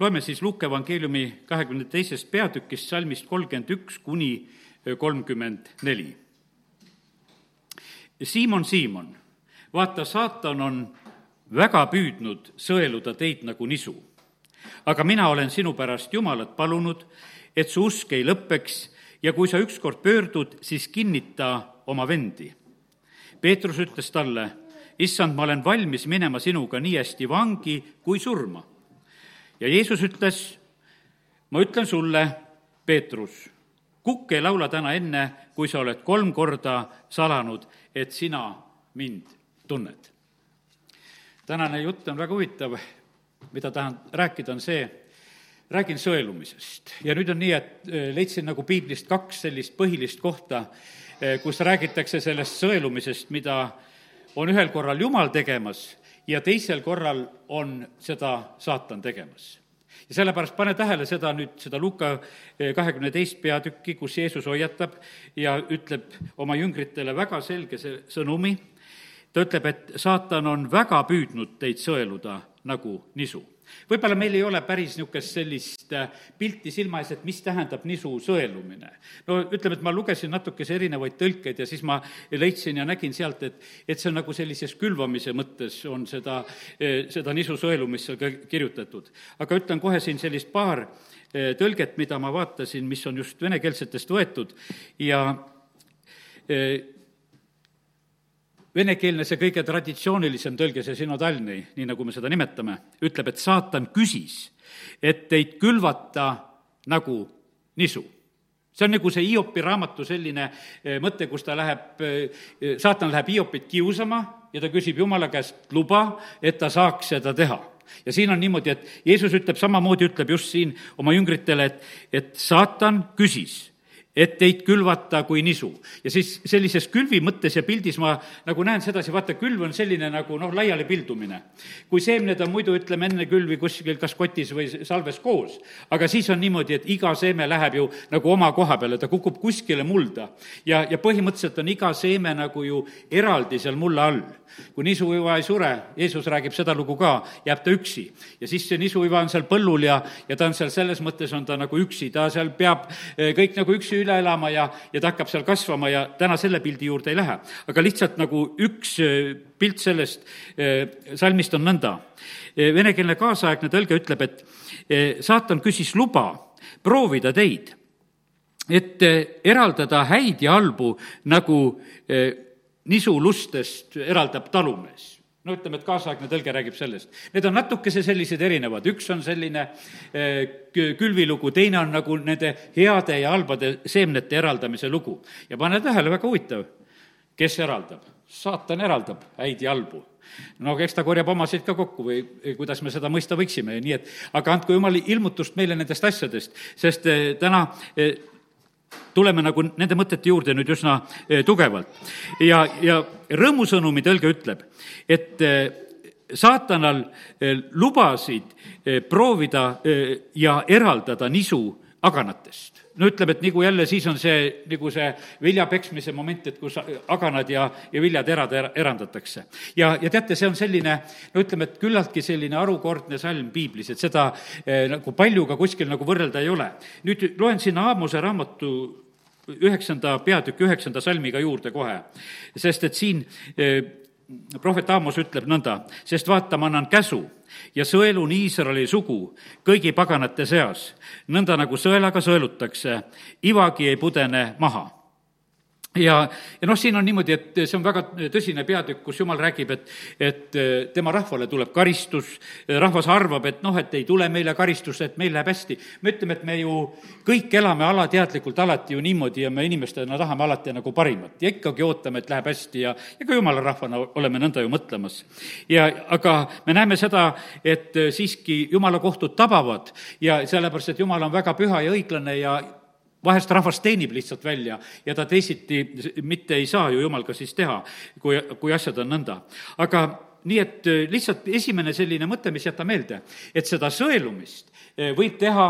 loeme siis Luuke evangeeliumi kahekümne teisest peatükist, salmist kolmkümmend üks kuni kolmkümmend neli. Siimon, Siimon, vaata, saatan on väga püüdnud sõeluda teid nagu nisu. aga mina olen sinu pärast Jumalat palunud, et su usk ei lõppeks ja kui sa ükskord pöördud, siis kinnita oma vendi. Peetrus ütles talle, issand, ma olen valmis minema sinuga nii hästi vangi kui surma. Ja Jeesus ütles, ma ütlen sulle, Peetrus, kukk ei laula täna enne, kui sa oled kolm korda salanud, et sina mind tunned. tänane jutt on väga huvitav, mida tahan rääkida, on see, räägin sõelumisest ja nüüd on nii, et leidsin nagu piiblist kaks sellist põhilist kohta, kus räägitakse sellest sõelumisest, mida on ühel korral Jumal tegemas ja teisel korral on seda saatan tegemas. ja sellepärast pane tähele seda nüüd, seda Luka kahekümne teist peatükki, kus Jeesus hoiatab ja ütleb oma jüngritele väga selge see sõnumi, ta ütleb, et saatan on väga püüdnud teid sõeluda nagu nisu võib-olla meil ei ole päris niisugust sellist äh, pilti silma ees, et mis tähendab nisu sõelumine. no ütleme, et ma lugesin natukese erinevaid tõlkeid ja siis ma leidsin ja nägin sealt, et, et see on nagu sellises külvamise mõttes on seda, äh, seda nisu sõelumist seal ka kirjutatud. aga ütlen kohe siin sellist paar äh, tõlget, mida ma vaatasin, mis on just venekeelsetest võetud ja venekeelne, see kõige traditsioonilisem tõlge, see synodalni, nii nagu me seda nimetame, ütleb, et saatan küsis, et teid külvata nagu nisu. See on nagu see Hiopi raamatu selline eh, mõte, kus ta läheb, eh, saatan läheb Hiopit kiusama ja ta küsib Jumala käest luba, et ta saaks seda teha. Ja siin on niimoodi, et Jeesus ütleb samamoodi, ütleb just siin oma jüngritele, et, et saatan küsis et teid külvata kui nisu. ja siis sellises külvi mõttes ja pildis ma nagu näen sedasi, vaata, külv on selline nagu noh, laiali pildumine. kui seemned on muidu, ütleme, enne külvi kuskil kas kotis või salves koos, aga siis on niimoodi, et iga seeme läheb ju nagu oma koha peale, ta kukub kuskile mulda. ja, ja põhimõtteliselt on iga seeme nagu ju eraldi seal mulla all kui nisuiva ei sure, Jeesus räägib seda lugu ka, jääb ta üksi. ja siis see nisuiva on seal põllul ja, ja ta on seal selles mõttes, on ta nagu üksi, ta seal peab eh, kõik nagu üksi üle elama ja, ja ta hakkab seal kasvama ja täna selle pildi juurde ei lähe. aga lihtsalt nagu üks eh, pilt sellest eh, salmist on nõnda. Venekeelne kaasaegne tõlge ütleb, et saatan küsis luba proovida teid, et eraldada häid ja halbu nagu nisulustest eraldab talumees no ütleme, et kaasaegne tõlge räägib sellest. Need on natukese sellised erinevad, üks on selline eh, külvilugu, teine on nagu nende heade ja halbade seemnete eraldamise lugu. ja pane tähele, väga huvitav, kes eraldab? saatan eraldab häid ja halbu no eks ta korjab omasid ka kokku või kuidas me seda mõista võiksime, nii et aga andku jumal ilmutust meile nendest asjadest, sest eh, täna eh, tuleme nagu nende mõtete juurde nüüd üsna eh, tugevalt. ja, ja rõõmusõnumi tõlge ütleb, et eh, saatanal eh, lubasid proovida ja eraldada nisu aganatest no ütleme, et nagu jälle siis on see, nagu see vilja peksmise moment, et kus aganad ja, ja viljad erada, erandatakse. ja, ja teate, see on selline, no ütleme, et küllaltki selline harukordne salm piiblis, et seda eh, nagu palju ka kuskil nagu võrrelda ei ole. nüüd loen sinna Aamuse raamatu üheksanda peatüki üheksanda salmiga juurde kohe, sest et siin eh, prohvet Aamos ütleb nõnda, sest vaata, ma annan käsu ja sõelun Iisraeli sugu kõigi paganate seas, nõnda nagu sõelaga sõelutakse, ivagi ei pudene maha ja, ja noh, siin on niimoodi, et see on väga tõsine peatükk, kus jumal räägib, et, et tema rahvale tuleb karistus, rahvas arvab, et noh, et ei tule meile karistus, et meil läheb hästi. me ütleme, et me ju kõik elame alateadlikult alati ju niimoodi ja me inimestena tahame alati nagu parimat ja ikkagi ootame, et läheb hästi ja, ja ka jumala rahvana oleme nõnda ju mõtlemas. ja aga me näeme seda, et siiski jumala kohtud tabavad ja sellepärast, et jumal on väga püha ja õiglane ja vahest rahvas teenib lihtsalt välja ja ta teisiti mitte ei saa ju jumal ka siis teha, kui, kui asjad on nõnda. aga nii et äh, lihtsalt esimene selline mõte, mis jäta meelde, et seda sõelumist äh, võib teha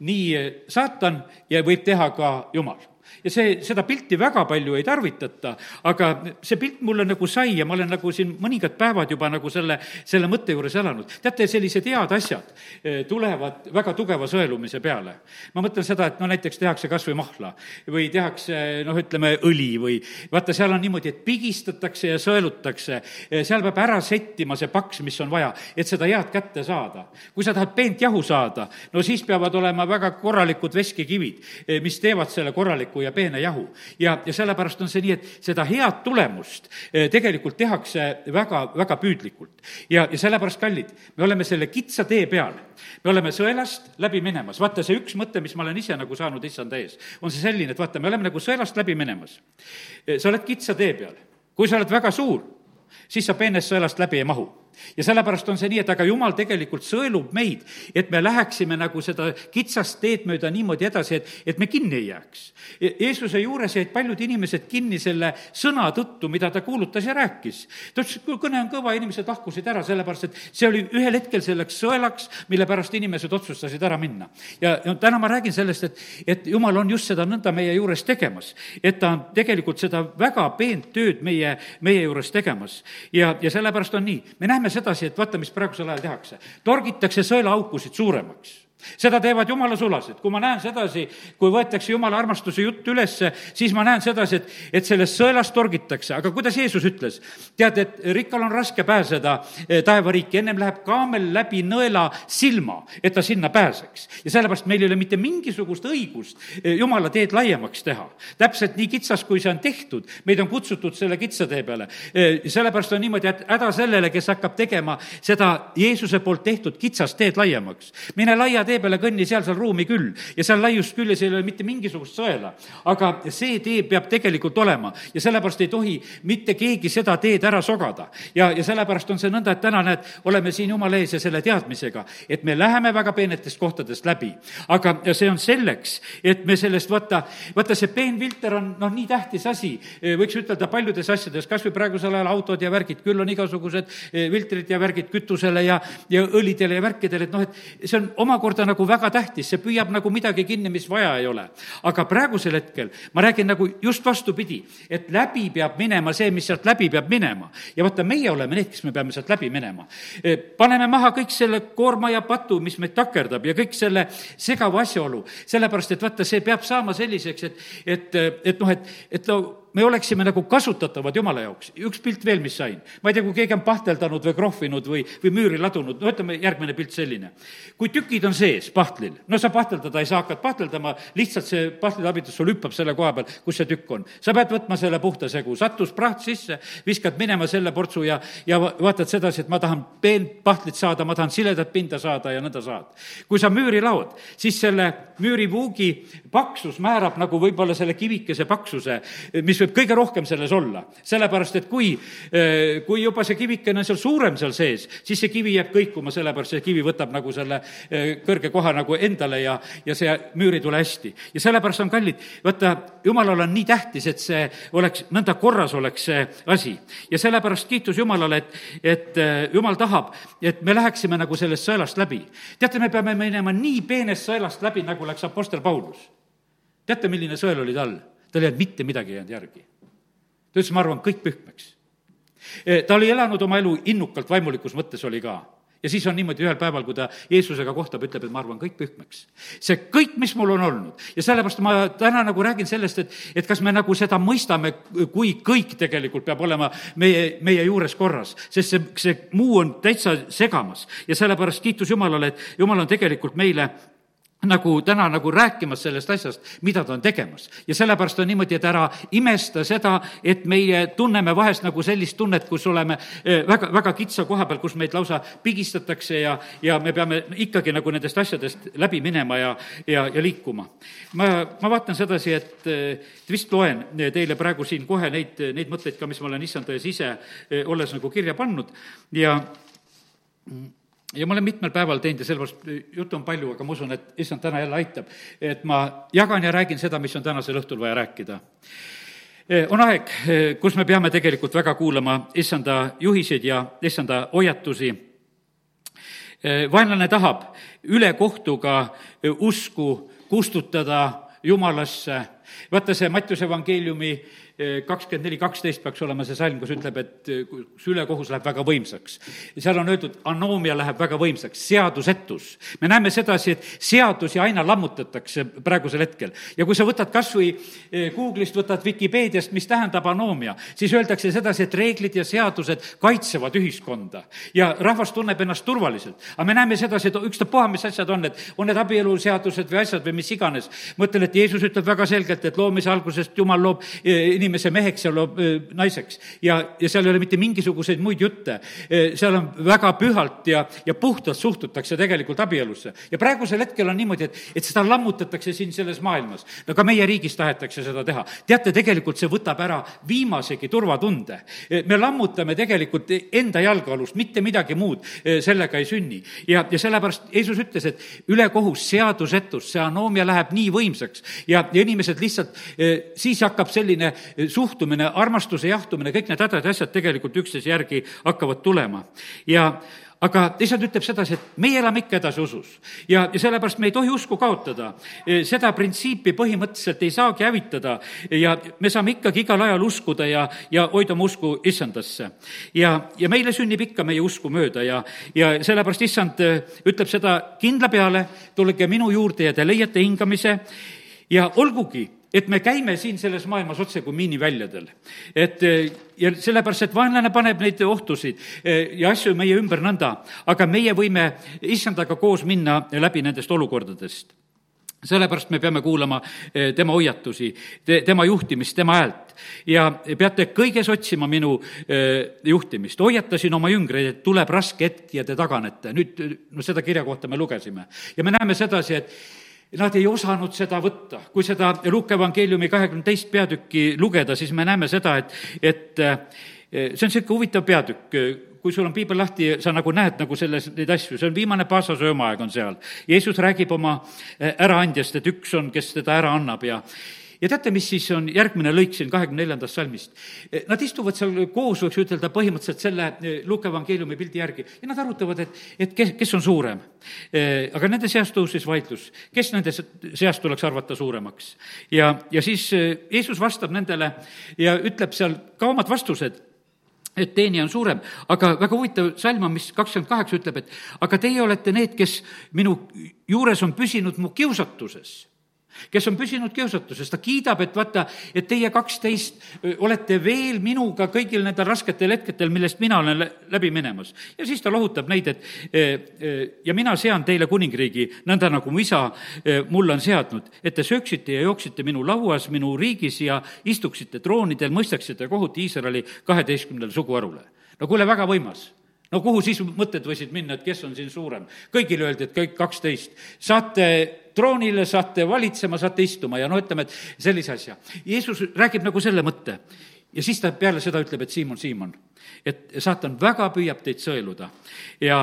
nii äh, saatan ja võib teha ka jumal ja see, seda pilti väga palju ei tarvitata, aga see pilt mulle nagu sai ja ma olen nagu siin mõningad päevad juba nagu selle, selle mõtte juures elanud. teate, sellised head asjad eh, tulevad väga tugeva sõelumise peale. ma mõtlen seda, et no näiteks tehakse kas või mahla või tehakse noh, ütleme õli või vaata, seal on niimoodi, et pigistatakse ja sõelutakse, eh, seal peab ära settima see paks, mis on vaja, et seda head kätte saada. kui sa tahad peent jahu saada, no siis peavad olema väga korralikud veskikivid, eh, mis teevad selle korraliku ja peene jahu. ja, ja sellepärast on see nii, et seda head tulemust eh, tegelikult tehakse väga, väga püüdlikult. ja, ja sellepärast, kallid, me oleme selle kitsa tee peal. me oleme sõelast läbi minemas, vaata see üks mõte, mis ma olen ise nagu saanud issanda ees, on see selline, et vaata, me oleme nagu sõelast läbi minemas. Eh, sa oled kitsa tee peal, kui sa oled väga suur, siis sa peenest sõelast läbi ei mahu ja sellepärast on see nii, et aga jumal tegelikult sõelub meid, et me läheksime nagu seda kitsast teed mööda niimoodi edasi, et, et me kinni ei jääks. Jeesuse juures jäid paljud inimesed kinni selle sõna tõttu, mida ta kuulutas ja rääkis. ta ütles, et kõne on kõva, inimesed lahkusid ära, sellepärast et see oli ühel hetkel selleks sõelaks, mille pärast inimesed otsustasid ära minna. ja no täna ma räägin sellest, et, et jumal on just seda nõnda meie juures tegemas. et ta on tegelikult seda väga peent tööd meie, meie juures tegemas. ja, ja sellepärast on nii, me näeme sedasi, et vaata, mis praegusel ajal tehakse. torgitakse sõelaaukusid suuremaks seda teevad jumala sulased, kui ma näen sedasi, kui võetakse jumala armastuse jutt ülesse, siis ma näen sedasi, et, et sellest sõelast torgitakse, aga kuidas Jeesus ütles? tead, et rikkal on raske pääseda eh, taevariiki, ennem läheb kaamel läbi nõela silma, et ta sinna pääseks. ja sellepärast meil ei ole mitte mingisugust õigust eh, jumala teed laiemaks teha. täpselt nii kitsas, kui see on tehtud, meid on kutsutud selle kitsa tee peale. Eh, sellepärast on niimoodi, et häda sellele, kes hakkab tegema seda Jeesuse poolt tehtud kitsast teed laiemaks. mine laia tee tee peale kõnni, seal saab ruumi küll ja seal laiust seal ei ole mitte mingisugust sõela. aga see tee peab tegelikult olema ja sellepärast ei tohi mitte keegi seda teed ära sogada. ja, ja sellepärast on see nõnda, et täna näed, oleme siin Jumala ees ja selle teadmisega, et me läheme väga peenetest kohtadest läbi. aga see on selleks, et me sellest vaata, vaata see peenfilter on noh, nii tähtis asi, võiks ütelda paljudes asjades, kas või praegusel ajal autod ja värgid, küll on igasugused filtrid ja värgid kütusele ja, ja õlidele ja värkidele, et noh, et see on omakorda ta nagu väga tähtis, see püüab nagu midagi kinni, mis vaja ei ole. aga praegusel hetkel ma räägin nagu just vastupidi, et läbi peab minema see, mis sealt läbi peab minema. ja vaata, meie oleme need, kes me peame sealt läbi minema. E, paneme maha kõik selle koorma ja patu, mis meid takerdab ja kõik selle segava asjaolu, sellepärast et vaata, see peab saama selliseks, et, et, et noh, et, et no me oleksime nagu kasutatavad Jumala jaoks. üks pilt veel, mis sain. ma ei tea, kui keegi on pahteldanud või krohvinud või, või müüri ladunud, no ütleme, järgmine pilt selline. kui tükid on sees pahtlil, no sa pahteldada ei saa, hakkad pahteldama, lihtsalt see pahtlilabitus sul hüppab selle koha peal, kus see tükk on. sa pead võtma selle puhta segu, sattus praht sisse, viskad minema selle portsu ja, ja vaatad sedasi, et ma tahan peent pahtlit saada, ma tahan siledat pinda saada ja nõnda saad. kui sa müüri laod, siis selle müüripuugi paksus määrab nagu võib-olla selle kivikese paksuse, mis võib kõige rohkem selles olla. sellepärast, et kui, eh, kui juba see kivikene on seal suurem seal sees, siis see kivi jääb kõikuma, sellepärast see kivi võtab nagu selle eh, kõrge koha nagu endale ja, ja see müür ei tule hästi. ja sellepärast on kallid, vaata, jumalal on nii tähtis, et see oleks, nõnda korras oleks see asi. ja sellepärast kiitus Jumalale, et, et eh, Jumal tahab, et me läheksime nagu sellest sõelast läbi. teate, me peame minema nii peenest sõelast läbi, nagu läks Apostel Paulus. teate, milline sõel oli tal? Tal ei olnud mitte midagi jäänud järgi. ta ütles, ma arvan, kõik pühmeks. E, ta oli elanud oma elu innukalt, vaimulikus mõttes oli ka ja siis on niimoodi ühel päeval, kui ta Jeesusega kohtab, ütleb, et ma arvan kõik pühmeks. see kõik, mis mul on olnud ja sellepärast ma täna nagu räägin sellest, et, et kas me nagu seda mõistame, kui kõik tegelikult peab olema meie, meie juures korras, sest see, see muu on täitsa segamas ja sellepärast kiitus Jumalale, et Jumal on tegelikult meile nagu täna nagu rääkimas sellest asjast, mida ta on tegemas. ja sellepärast on niimoodi, et ära imesta seda, et meie tunneme vahest nagu sellist tunnet, kus oleme eh, väga, väga kitsa koha peal, kus meid lausa pigistatakse ja, ja me peame ikkagi nagu nendest asjadest läbi minema ja, ja, ja liikuma. ma, ma vaatan sedasi, et, et vist loen teile praegu siin kohe neid, neid mõtteid ka, mis ma olen issand tões ise eh, olles nagu kirja pannud ja ja ma olen mitmel päeval teinud ja sellepärast juttu on palju, aga ma usun, et issand täna jälle aitab, et ma jagan ja räägin seda, mis on tänasel õhtul vaja rääkida. Eh, on aeg, eh, kus me peame tegelikult väga kuulama issanda juhiseid ja issanda hoiatusi. Eh, vaenlane tahab ülekohtuga usku kustutada Jumalasse vaata, see Mattiuse evangeeliumi kakskümmend neli, kaksteist peaks olema see salm, kus ütleb, et kus ülekohus läheb väga võimsaks. seal on öeldud, anoomia läheb väga võimsaks, seadusetus. me näeme sedasi, et seadusi aina lammutatakse praegusel hetkel. ja kui sa võtad kas või Google'ist, võtad Vikipeediast, mis tähendab anoomia, siis öeldakse sedasi, et reeglid ja seadused kaitsevad ühiskonda ja rahvas tunneb ennast turvaliselt. aga me näeme sedasi, et ükstapuha, mis asjad on, et on need abieluseadused või asjad või mis iganes. mõtlen, et Jeesus ütleb väga selgelt, et loomise algusest Jumal loob inimese meheks ja loob naiseks. ja, ja seal ei ole mitte mingisuguseid muid jutte. seal on väga pühalt ja, ja puhtalt suhtutakse tegelikult abielusse. ja praegusel hetkel on niimoodi, et, et seda lammutatakse siin selles maailmas. no ka meie riigis tahetakse seda teha. teate, tegelikult see võtab ära viimasegi turvatunde. me lammutame tegelikult enda jalgealust, mitte midagi muud sellega ei sünni. ja, ja sellepärast Jeesus ütles, et ülekohus, seadusetus, see anoomia läheb nii võimsaks ja, ja inimesed lihtsalt, siis hakkab selline suhtumine, armastuse jahtumine, kõik need hädad ja asjad tegelikult üksteise järgi hakkavad tulema. ja aga issand ütleb sedasi, et meie elame ikka edasi usus. ja, ja sellepärast me ei tohi usku kaotada. seda printsiipi põhimõtteliselt ei saagi hävitada ja me saame ikkagi igal ajal uskuda ja, ja hoida oma usku issandasse. ja, ja meile sünnib ikka meie usku mööda ja, ja sellepärast issand ütleb seda kindla peale, tulge minu juurde ja te leiate hingamise ja olgugi, et me käime siin selles maailmas otse kui miiniväljadel. et ja sellepärast, et vaenlane paneb neid ohtusid ja asju meie ümber nõnda, aga meie võime issandaga koos minna läbi nendest olukordadest sellepärast me peame kuulama tema hoiatusi, tema juhtimist, tema häält. ja peate kõiges otsima minu juhtimist. hoiatasin oma jüngreid, et tuleb raske hetk ja te taganete. nüüd, no seda kirja kohta me lugesime. ja me näeme sedasi, et Nad ei osanud seda võtta. kui seda Luuke evangeeliumi kahekümne teist peatükki lugeda, siis me näeme seda, et, et see on niisugune huvitav peatükk, kui sul on piibel lahti, sa nagu näed nagu selles neid asju, see on viimane paasasöömaaeg on seal. Jeesus räägib oma äraandjast, et üks on, kes teda ära annab ja ja teate, mis siis on järgmine lõik siin kahekümne neljandast salmist? Nad istuvad seal koos, võiks ütelda, põhimõtteliselt selle Luuke evangeeliumi pildi järgi ja nad arutavad, et, et kes, kes on suurem. aga nende seas tõusis vaidlus, kes nende seast tuleks arvata suuremaks. ja, ja siis Jeesus vastab nendele ja ütleb seal ka omad vastused et teenija on suurem, aga väga huvitav salm on, mis kakskümmend kaheksa ütleb, et aga teie olete need, kes minu juures on püsinud mu kiusatuses kes on püsinud kiusatuses, ta kiidab, et vaata, et teie kaksteist olete veel minuga kõigil nendel rasketel hetkedel, millest mina olen läbi minemas. ja siis ta lohutab neid, et ja mina sean teile kuningriigi, nõnda nagu mu isa mulle on seadnud, et te sööksite ja jooksite minu lauas, minu riigis ja istuksite troonidel, mõistaksite kohut Iisraeli kaheteistkümnele suguharule. no kuule, väga võimas no kuhu siis mõtted võisid minna, et kes on siin suurem? kõigile öeldi, et kõik kaksteist. saate troonile, saate valitsema, saate istuma ja no ütleme, et sellise asja. Jeesus räägib nagu selle mõtte ja siis ta peale seda ütleb, et Siimon, Siimon, et saatan väga püüab teid sõeluda ja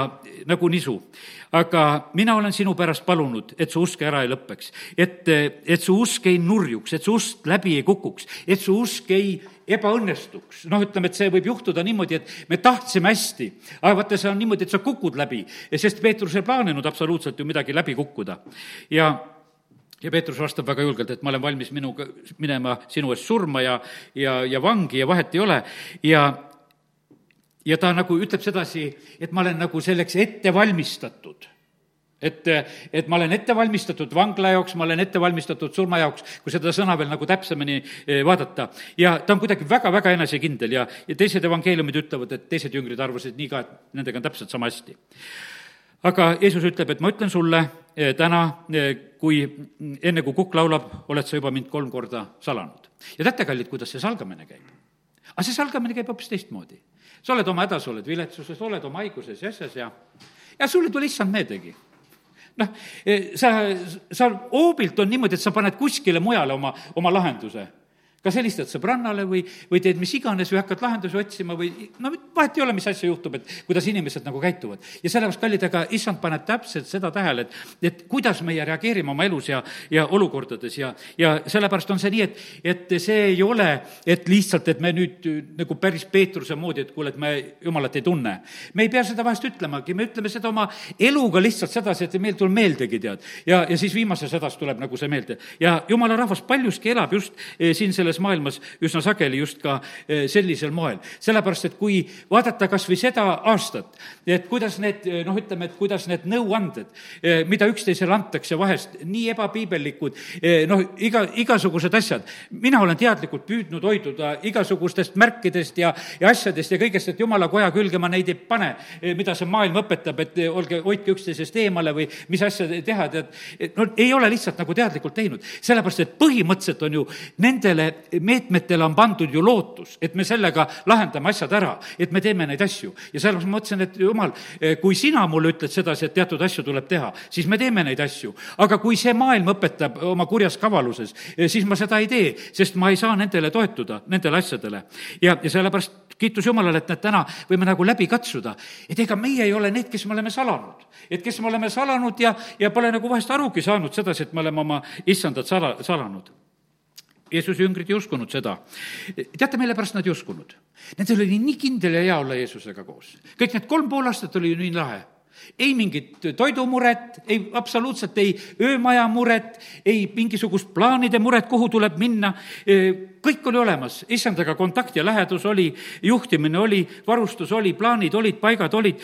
nagu nisu. aga mina olen sinu pärast palunud, et su usk ära ei lõpeks, et, et su usk ei nurjuks, et su usk läbi ei kukuks, et su usk ei ebaõnnestuks. noh, ütleme, et see võib juhtuda niimoodi, et me tahtsime hästi, aga vaata, see on niimoodi, et sa kukud läbi, sest Peetrus ei plaaninud absoluutselt ju midagi läbi kukkuda. ja ja Peetrus vastab väga julgelt, et ma olen valmis minuga minema sinu eest surma ja, ja, ja vangi ja vahet ei ole ja ja ta nagu ütleb sedasi, et ma olen nagu selleks ette valmistatud et, et ma olen ette valmistatud vangla jaoks, ma olen ette valmistatud surma jaoks, kui seda sõna veel nagu täpsemini eh, vaadata. ja ta on kuidagi väga-väga enesekindel ja, ja teised evangeeliumid ütlevad, et teised jüngrid arvasid nii ka, et nendega on täpselt sama hästi. aga Jeesus ütleb, et ma ütlen sulle eh, täna, eh, kui enne, kui kukk laulab, oled sa juba mind kolm korda salanud. ja teate, kallid, kuidas see salgamine käib? aga see salgamine käib hoopis teistmoodi. sa oled oma hädas, oled viletsuses, oled oma haiguses ja asjas ja, ja sulle tuli issand meeldegi noh, eh, sa, sa hoobilt on niimoodi, et sa paned kuskile mujale oma, oma lahenduse. Kas helistad sõbrannale või, või teed mis iganes või hakkad lahendusi otsima või no vahet ei ole, mis asja juhtub, et kuidas inimesed nagu käituvad. ja sellepärast, kallid, aga issand paneb täpselt seda tähele, et, et kuidas meie reageerime oma elus ja, ja olukordades ja, ja sellepärast on see nii, et, et see ei ole, et lihtsalt, et me nüüd nagu päris Peetruse moodi, et kuule, et me jumalat ei tunne. me ei pea seda vahest ütlemagi, me ütleme seda oma eluga lihtsalt sedasi, et meil tuleb meeldegi, tead. ja, ja siis viimases hädas tuleb nagu see meelde. ja jumala rahvas paljuski elab just eh, siin selles selles maailmas üsna sageli just ka eh, sellisel moel. sellepärast, et kui vaadata kas või seda aastat, et kuidas need, eh, noh, ütleme, et kuidas need nõuanded, eh, mida üksteisele antakse vahest, nii ebapiibellikud, noh, iga, igasugused asjad, mina olen teadlikult püüdnud hoiduda igasugustest märkidest ja, ja asjadest ja kõigest, et jumala koja külge ma neid ei pane, mida see maailm õpetab, et olge, hoidke üksteisest eemale või mis asja teha, tead, no ei ole lihtsalt nagu teadlikult teinud. sellepärast, et põhimõtteliselt on ju nendele meetmetele on pandud ju lootus, et me sellega lahendame asjad ära, et me teeme neid asju. ja sellepärast ma mõtlesin, et jumal, kui sina mulle ütled sedasi, et teatud asju tuleb teha, siis me teeme neid asju. aga kui see maailm õpetab oma kurjas kavaluses, siis ma seda ei tee, sest ma ei saa nendele toetuda, nendele asjadele. ja, ja sellepärast kiitus Jumalale, et näed, täna võime nagu läbi katsuda, et ega meie ei ole need, kes me oleme salanud. et kes me oleme salanud ja, ja pole nagu vahest arugi saanud sedasi, et me oleme oma issandat sala, salanud Jeesuse jüngrid ei uskunud seda. teate, mille pärast nad ei uskunud? Nendel oli nii kindel ja hea olla Jeesusega koos. kõik need kolm pool aastat oli nii lahe ei mingit toidumuret, ei absoluutselt ei öömaja muret, ei mingisugust plaanide muret, kuhu tuleb minna, kõik oli olemas, issandaga kontakt ja lähedus oli, juhtimine oli, varustus oli, plaanid olid, paigad olid,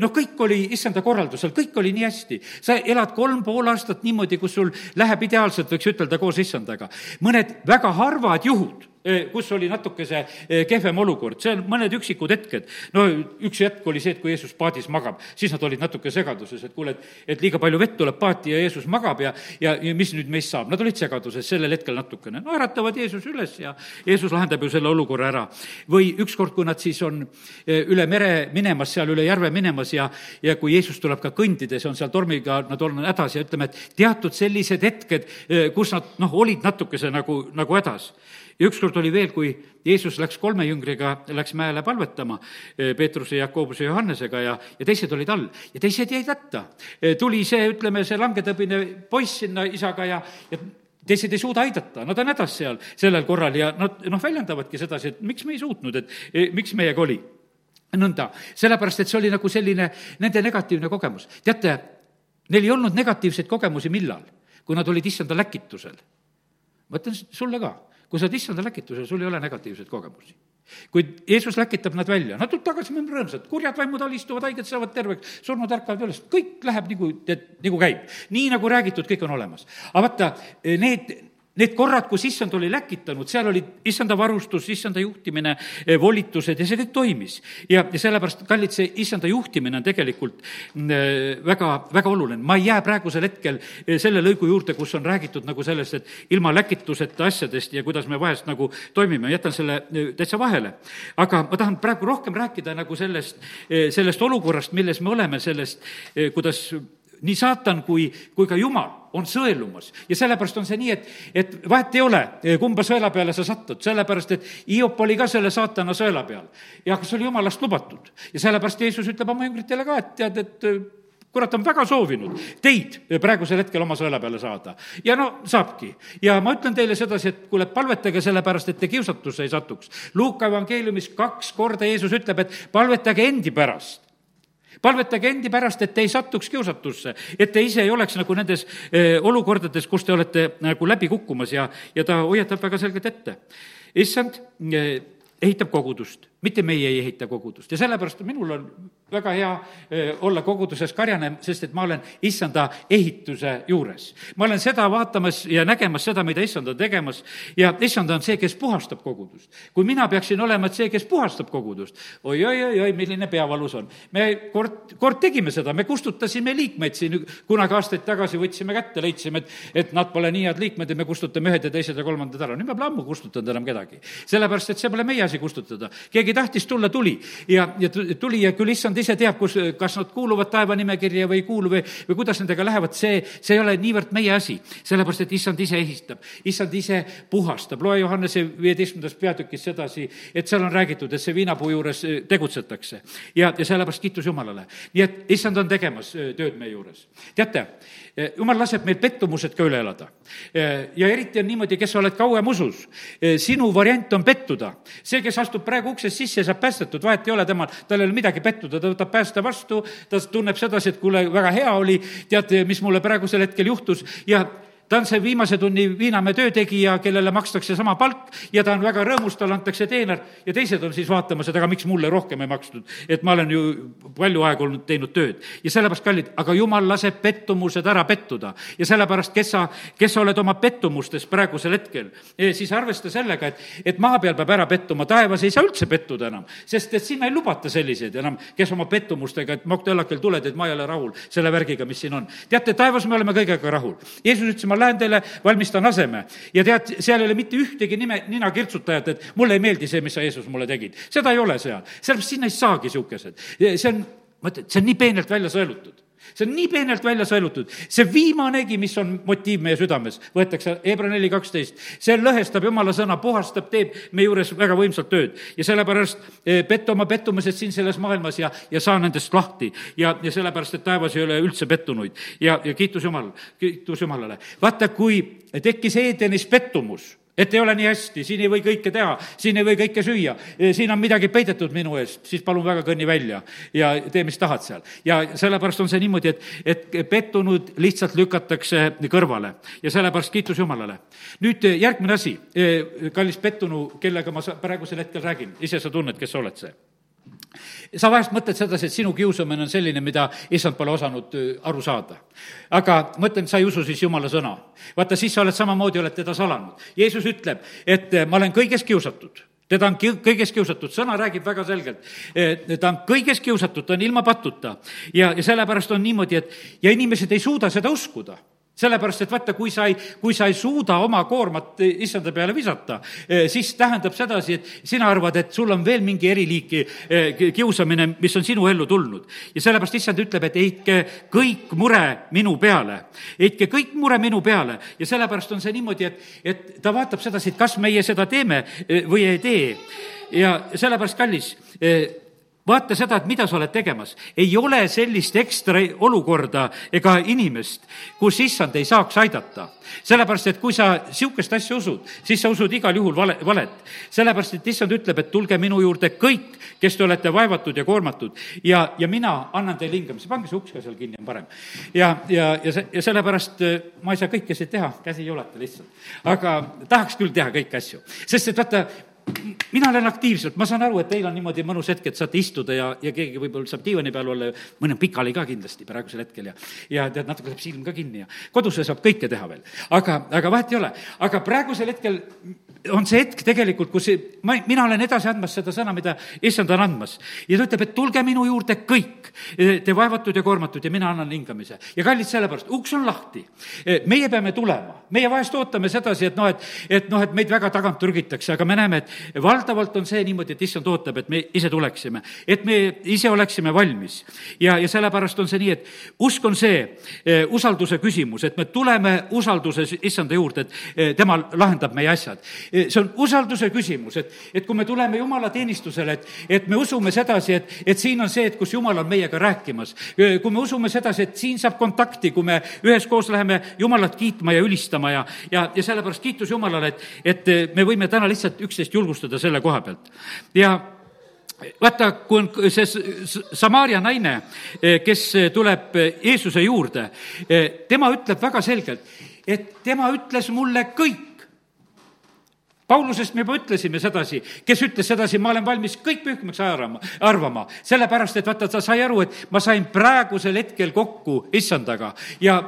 noh, kõik oli issanda korraldusel, kõik oli nii hästi. sa elad kolm pool aastat niimoodi, kus sul läheb ideaalselt, võiks ütelda, koos issandaga. mõned väga harvad juhud kus oli natukese eh, kehvem olukord, see on mõned üksikud hetked. no üks hetk oli see, et kui Jeesus paadis magab, siis nad olid natuke segaduses, et kuule, et, et liiga palju vett tuleb paati ja Jeesus magab ja, ja, ja mis nüüd meist saab, nad olid segaduses sellel hetkel natukene. no äratavad Jeesus üles ja Jeesus lahendab ju selle olukorra ära. või ükskord, kui nad siis on üle mere minemas, seal üle järve minemas ja, ja kui Jeesus tuleb ka kõndides, on seal tormiga nad olnud hädas ja ütleme, et teatud sellised hetked, kus nad noh, olid natukese nagu, nagu hädas ja ükskord oli veel, kui Jeesus läks kolme jüngriga, läks mäele palvetama, eh, Peetruse, Jakobuse, Johannesega ja, ja teised olid all ja teised jäid hätta. Eh, tuli see, ütleme, see langetõbine poiss sinna isaga ja, ja teised ei suuda aidata, nad on hädas seal sellel korral ja nad noh, väljendavadki sedasi, et miks me ei suutnud, et eh, miks meiega oli. nõnda, sellepärast et see oli nagu selline nende negatiivne kogemus. teate, neil ei olnud negatiivseid kogemusi millal? kui nad olid issanda läkitusel. ma ütlen sulle ka kui sa oled issanda läkitusel, sul ei ole negatiivseid kogemusi. kui Jeesus läkitab nad välja, nad tulevad tagasi, me oleme rõõmsad, kurjad vaimud alistuvad, haiged saavad terveks, surnud ärkavad üles, kõik läheb nagu, tead, nagu käib. nii, nagu räägitud, kõik on olemas. aga vaata, need, Need korrad, kus issand oli läkitanud, seal oli issanda varustus, issanda juhtimine, eh, volitused ja see kõik toimis. ja, ja sellepärast, kallid, see issanda juhtimine on tegelikult mm, eh, väga, väga oluline. ma ei jää praegusel hetkel eh, selle lõigu juurde, kus on räägitud nagu sellest, et ilma läkituseta asjadest ja kuidas me vahest nagu toimime, jätan selle täitsa vahele. aga ma tahan praegu rohkem rääkida nagu sellest, sellest olukorrast, milles me oleme, sellest, kuidas nii saatan kui, kui ka jumal on sõelumas ja sellepärast on see nii, et, et vahet ei ole, kumba sõela peale sa satud, sellepärast et Hiop oli ka selle saatana sõela peal. ja kas oli jumalast lubatud ja sellepärast Jeesus ütleb oma jüngritele ka, et tead, et kurat on väga soovinud teid praegusel hetkel oma sõela peale saada. ja no saabki. ja ma ütlen teile sedasi, et kuule, palvetage sellepärast, et te kiusatusse ei satuks. Luuka evangeeliumis kaks korda Jeesus ütleb, et palvetage endi pärast palvetage endi pärast, et te ei satuks kiusatusse, et te ise ei oleks nagu nendes eh, olukordades, kus te olete nagu läbi kukkumas ja, ja ta hoiatab väga selgelt ette. issand eh, ehitab kogudust, mitte meie ei ehita kogudust ja sellepärast minul on väga hea olla koguduses karjane, sest et ma olen issanda ehituse juures. ma olen seda vaatamas ja nägemas seda, mida issand on tegemas ja issand on see, kes puhastab kogudust. kui mina peaksin olema see, kes puhastab kogudust oi, oi-oi-oi, milline peavalus on. me kord, kord tegime seda, me kustutasime liikmeid siin kunagi aastaid tagasi, võtsime kätte, leidsime, et, et nad pole nii head liikmed ja me kustutame ühed ja teised ja kolmandad ära. nüüd me pole ammu kustutanud enam kedagi. sellepärast, et see pole meie asi kustutada. keegi tahtis tulla, tuli ja, ja tuli ja küll issand ise teab, kus, kas nad kuuluvad taevanimekirja või ei kuulu või, või kuidas nendega lähevad, see, see ei ole niivõrd meie asi. sellepärast, et issand ise ehitab, issand ise puhastab. loe Johannese viieteistkümnendas peatükis sedasi, et seal on räägitud, et see viinapuu juures eh, tegutsetakse. ja, ja sellepärast kiitus Jumalale. nii et issand on tegemas eh, tööd meie juures. teate, eh, Jumal laseb meil pettumused ka üle elada. ja eriti on niimoodi, kes sa oled kauem usus, sinu variant on pettuda. see, kes astub praegu uksest sisse ja saab päästetud, vahet ei ole temal, tal ei ole midagi pettuda, ta võtab pääste vastu, ta tunneb sedasi, et kuule, väga hea oli, tead, mis mulle praegusel hetkel juhtus. Ja ta on see viimase tunni Viinamäe töötegija, kellele makstakse sama palk ja ta on väga rõõmus, talle antakse teener ja teised on siis vaatamas, et aga miks mulle rohkem ei makstud, et ma olen ju palju aega olnud teinud tööd. ja sellepärast, kallid, aga jumal laseb pettumused ära pettuda ja sellepärast, kes sa, kes sa oled oma pettumustes praegusel hetkel, e, siis arvesta sellega, et, et maa peal peab ära pettuma, taevas ei saa üldse pettuda enam, sest et sinna ei lubata selliseid enam, kes oma pettumustega, et moktõllakel tuled, et ma ei ole rahul selle värgiga, mis siin on. teate, taevas me oleme kõigega rahul. Jeesus ütles, ma ma lähen teile, valmistan aseme. ja tead, seal ei ole mitte ühtegi nime, nina kirtsutajat, et mulle ei meeldi see, mis sa, Jeesus, mulle tegid. seda ei ole seal, sellepärast sinna ei saagi niisugused. see on, ma ütlen, see on nii peenelt välja sõelutud see on nii peenelt välja sõelutud, see viimanegi, mis on motiiv meie südames, võetakse Hebra neli kaksteist, see lõhestab jumala sõna, puhastab, teeb meie juures väga võimsalt tööd. Ja sellepärast eh, pettu oma pettumused siin selles maailmas ja, ja saa nendest lahti. Ja, ja sellepärast, et taevas ei ole üldse pettunuid. Ja, ja kiitus Jumal, kiitus Jumalale. vaata, kui tekkis Edenis pettumus et ei ole nii hästi, siin ei või kõike teha, siin ei või kõike süüa, siin on midagi peidetud minu eest, siis palun väga, kõnni välja ja tee, mis tahad seal. ja sellepärast on see niimoodi, et, et pettunud lihtsalt lükatakse kõrvale ja sellepärast kiitus Jumalale. nüüd järgmine asi, kallis pettunu, kellega ma praegusel hetkel räägin, ise sa tunned, kes sa oled see sa vahest mõtled sedasi, et sinu kiusamine on selline, mida issand pole osanud aru saada. aga mõtlen, sa ei usu siis jumala sõna. vaata, siis sa oled samamoodi, oled teda salanud. Jeesus ütleb, et ma olen kõiges kiusatud teda on kõiges kiusatud, sõna räägib väga selgelt. ta on kõiges kiusatud, ta on ilma patuta ja, ja sellepärast on niimoodi, et ja inimesed ei suuda seda uskuda sellepärast, et vaata, kui sa ei, kui sa ei suuda oma koormat issanda peale visata, eh, siis tähendab sedasi, et sina arvad, et sul on veel mingi eriliiki eh, kiusamine, mis on sinu ellu tulnud. ja sellepärast issand ütleb, et heitke kõik mure minu peale. heitke kõik mure minu peale ja sellepärast on see niimoodi, et, et ta vaatab sedasi, et kas meie seda teeme eh, või ei tee. ja sellepärast, kallis, vaata seda, et mida sa oled tegemas. ei ole sellist ekstra olukorda ega inimest, kus issand ei saaks aidata. sellepärast, et kui sa niisugust asja usud, siis sa usud igal juhul vale, valet. sellepärast, et issand ütleb, et tulge minu juurde kõik, kes te olete vaevatud ja koormatud ja, ja mina annan teile hingamist. pange see uks ka seal kinni, on parem. ja, ja, ja see, ja sellepärast äh, ma ei saa kõike siin teha, käsi ei ulata lihtsalt. aga tahaks küll teha kõiki asju, sest et vaata, mina olen aktiivselt, ma saan aru, et teil on niimoodi mõnus hetk, et saate istuda ja, ja keegi võib-olla saab diivani peal olla, mõni on pikali ka kindlasti praegusel hetkel ja ja tead, natuke saab silm ka kinni ja kodus saab kõike teha veel. aga, aga vahet ei ole. aga praegusel hetkel on see hetk tegelikult, kus ma, mina olen edasi andmas seda sõna, mida issand on andmas. ja ta ütleb, et tulge minu juurde kõik, te vaevatud ja koormatud ja mina annan hingamise. ja kallid sellepärast, uks on lahti. meie peame tulema, meie vahest ootame sedasi, et noh, et, et noh, et meid väga tagant trügitakse, aga me näeme, et valdavalt on see niimoodi, et issand ootab, et me ise tuleksime, et me ise oleksime valmis. ja, ja sellepärast on see nii, et usk on see eh, usalduse küsimus, et me tuleme usalduses issanda juurde, et eh, tema lahendab meie asjad. Eh, see on usalduse küsimus, et, et kui me tuleme jumala teenistusele, et, et me usume sedasi, et, et siin on see, et kus jumal on meiega rääkimas. kui me usume sedasi, et siin saab kontakti, kui me üheskoos läheme jumalat kiitma ja ülistama ja, ja, ja sellepärast kiitus Jumalale, et, et me võime täna lihtsalt üksteist julgustada julgustada selle koha pealt. ja vaata, kui on see Samaaria naine, eh, kes tuleb Jeesuse juurde, eh, tema ütleb väga selgelt, et tema ütles mulle kõik. Paulusest me juba ütlesime sedasi, kes ütles sedasi, ma olen valmis kõik pühkmaks arvama, arvama, sellepärast et vaata, ta sai aru, et ma sain praegusel hetkel kokku issandaga ja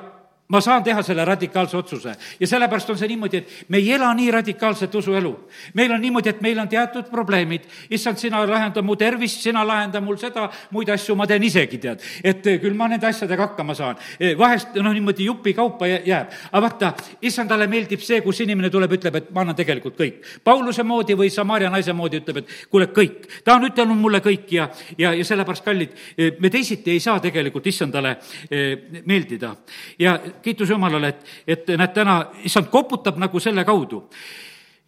ma saan teha selle radikaalse otsuse ja sellepärast on see niimoodi, et me ei ela nii radikaalset usuelu. meil on niimoodi, et meil on teatud probleemid, issand, sina lahenda mu tervist, sina lahenda mul seda, muid asju ma teen isegi, tead. et eh, küll ma nende asjadega hakkama saan. Eh, vahest noh, niimoodi jupikaupa jääb, aga vaata, issandale meeldib see, kus inimene tuleb, ütleb, et ma annan tegelikult kõik. Pauluse moodi või Samaria naise moodi ütleb, et kuule, kõik. ta on ütelnud mulle kõik ja, ja, ja sellepärast, kallid, eh, me teisiti ei saa tegelikult issandale meeldida. ja kiitus Jumalale, et, et näed, täna issand koputab nagu selle kaudu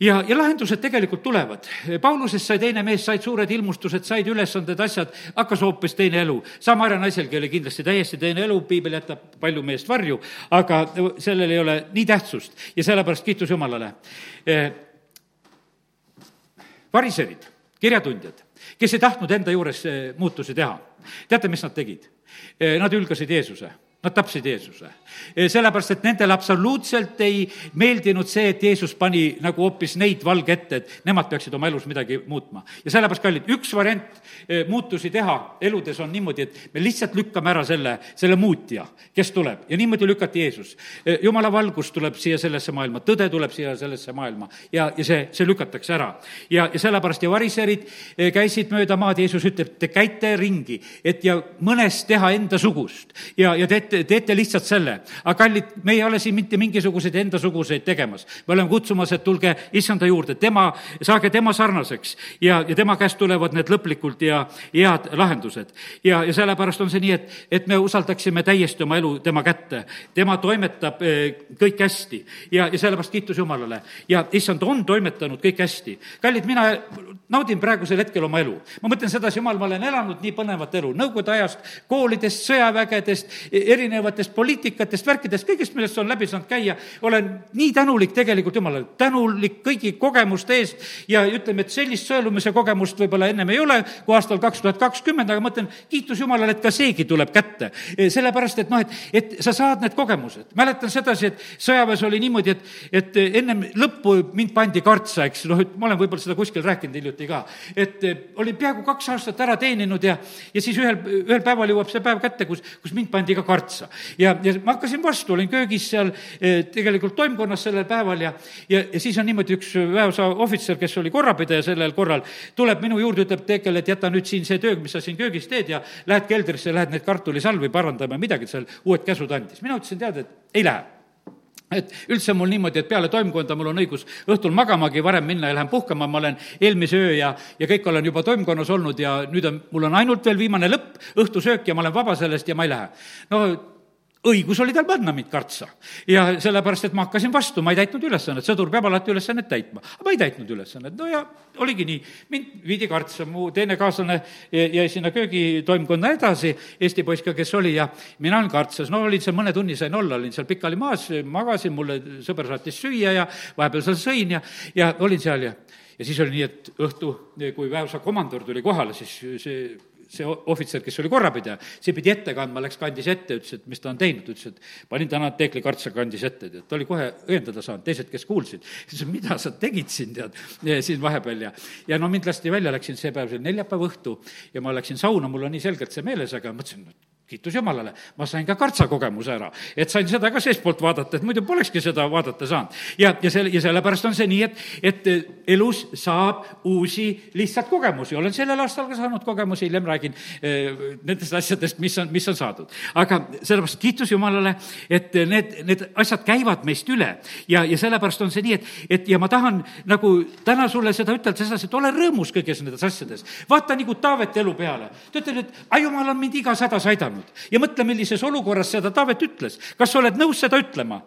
ja, ja lahendused tegelikult tulevad. Paulusest sai teine mees, said suured ilmustused, said ülesanded, asjad, hakkas hoopis teine elu. Samaria naiselgi oli kindlasti täiesti teine elu, piibel jätab palju meest varju, aga sellel ei ole nii tähtsust ja sellepärast kiitus Jumalale. Eh, variserid, kirjatundjad, kes ei tahtnud enda juures eh, muutusi teha, teate, mis nad tegid? Eh, nad hülgasid Jeesuse Nad tapsid Jeesuse. sellepärast, et nendele absoluutselt ei meeldinud see, et Jeesus pani nagu hoopis neid valge ette, et nemad peaksid oma elus midagi muutma. ja sellepärast, kallid, üks variant eh, muutusi teha eludes on niimoodi, et me lihtsalt lükkame ära selle, selle muutja, kes tuleb ja niimoodi lükati Jeesus. Eh, jumala valgus tuleb siia sellesse maailma, tõde tuleb siia sellesse maailma ja, ja see, see lükatakse ära. ja, ja sellepärast ja variserid eh, käisid mööda maad, Jeesus ütleb, te käite ringi, et ja mõnest teha endasugust ja, ja teete teete, teete lihtsalt selle. aga kallid, me ei ole siin mitte mingisuguseid endasuguseid tegemas. me oleme kutsumas, et tulge issanda juurde, tema, saage tema sarnaseks ja, ja tema käest tulevad need lõplikult ja head lahendused. ja, ja sellepärast on see nii, et, et me usaldaksime täiesti oma elu tema kätte. tema toimetab eh, kõik hästi ja, ja sellepärast kiitus Jumalale. ja issand on toimetanud kõik hästi. kallid, mina naudin praegusel hetkel oma elu. ma mõtlen sedasi, jumal, ma olen elanud nii põnevat elu, nõukogude ajast, koolidest, sõjavägedest, eri erinevatest poliitikatest, värkidest, kõigest, millest on läbi saanud käia, olen nii tänulik tegelikult Jumalale, tänulik kõigi kogemuste eest ja ütleme, et sellist sõelumise kogemust võib-olla ennem ei ole kui aastal kaks tuhat kakskümmend, aga ma ütlen, kiitus Jumalale, et ka seegi tuleb kätte. sellepärast, et noh, et, et sa saad need kogemused. mäletan sedasi, et sõjaväes oli niimoodi, et, et ennem lõppu mind pandi kartsa, eks, noh, et ma olen võib-olla seda kuskil rääkinud hiljuti ka, et olin peaaegu kaks aastat ära teeninud ja, ja siis ühel, ühel päeval jõuab see päev kätte, kus, kus mind pandi ka kartsa otsa. ja, ja ma hakkasin vastu, olin köögis seal eh, tegelikult toimkonnas sellel päeval ja, ja, ja siis on niimoodi üks väeosa ohvitser, kes oli korrapidaja sellel korral, tuleb minu juurde, ütleb Teekel, et jäta nüüd siin see töö, mis sa siin köögis teed ja lähed keldrisse, lähed neid kartulisalvi parandama, midagi seal uued käsud andis. mina ütlesin, tead, et ei lähe et üldse mul niimoodi, et peale toimkonda mul on õigus õhtul magamagi varem minna ja lähen puhkama, ma olen eelmise öö ja, ja kõik olen juba toimkonnas olnud ja nüüd on, mul on ainult veel viimane lõpp, õhtusöök ja ma olen vaba sellest ja ma ei lähe. no õigus oli tal panna mind kartsa. ja sellepärast, et ma hakkasin vastu, ma ei täitnud ülesannet, sõdur peab alati ülesannet täitma. aga ma ei täitnud ülesannet, no ja oligi nii, mind viidi kartsa, mu teine kaaslane jäi sinna köögitoimkonna edasi, Eesti poiss ka, kes oli, ja mina olin kartsas, no olin seal mõne tunni sain olla, olin seal pikali maas, magasin, mulle sõber saatis süüa ja vahepeal seal sõin ja, ja olin seal ja ja siis oli nii, et õhtu, kui väeosa komandör tuli kohale, siis see see ohvitser, kes oli korrapidaja, see pidi ette kandma, läks, kandis ette, ütles, et mis ta on teinud, ütles, et panin täna Teekli kartsa, kandis ette, tead, ta oli kohe õiendada saanud, teised, kes kuulsid, ütles, mida sa tegid siin, tead, siin vahepeal? Ja ja no mind lasti välja, läksin see päev, see oli neljapäeva õhtu ja ma läksin sauna, mul on nii selgelt see meeles, aga mõtlesin, et kiitus Jumalale, ma sain ka kartsa kogemuse ära, et sain seda ka seestpoolt vaadata, et muidu polekski seda vaadata saanud. ja, ja selle, ja sellepärast on see nii, et, et elus saab uusi lihtsalt kogemusi, olen sellel aastal ka saanud kogemusi, hiljem räägin eh, nendest asjadest, mis on, mis on saadud. aga sellepärast kiitus Jumalale, et need, need asjad käivad meist üle ja, ja sellepärast on see nii, et, et ja ma tahan nagu täna sulle seda ütelda sedasi, et ole rõõmus kõiges nendes asjades. vaata nagu Taaveti elu peale, ta ütleb, et ai, jumal on mind igas hädas aidanud saanud. ja mõtle, millises olukorras seda Taavet ütles. kas sa oled nõus seda ütlema?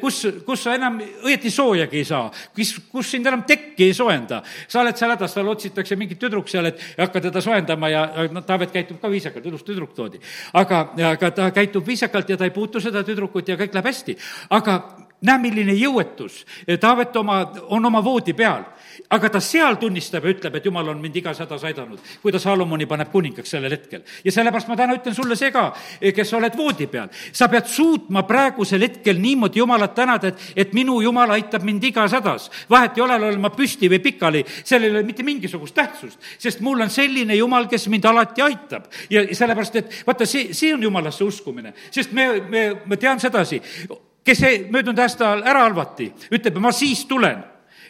kus, kus sa enam õieti soojagi ei saa, kus, kus sind enam tekki ei soojenda. sa oled seal hädas, tal otsitakse mingit tüdruk seal, et hakka teda soojendama ja no Taavet käitub ka viisakalt, ilus tüdruk toodi. aga, aga ta käitub viisakalt ja ta ei puutu seda tüdrukut ja kõik läheb hästi. aga näe, milline jõuetus, Taavet oma, on oma voodi peal aga ta seal tunnistab ja ütleb, et jumal on mind igas hädas aidanud, kui ta Salomoni paneb kuningaks sellel hetkel. ja sellepärast ma täna ütlen sulle see ka, kes sa oled voodi peal. sa pead suutma praegusel hetkel niimoodi Jumalat tänada, et, et minu Jumal aitab mind igas hädas. vahet ei ole, olen ma püsti või pikali, sellel ei ole mitte mingisugust tähtsust, sest mul on selline Jumal, kes mind alati aitab. ja sellepärast, et vaata, see, see on Jumalasse uskumine, sest me, me, ma tean sedasi, kes möödunud aastal ära halvati, ütleb, ma siis tulen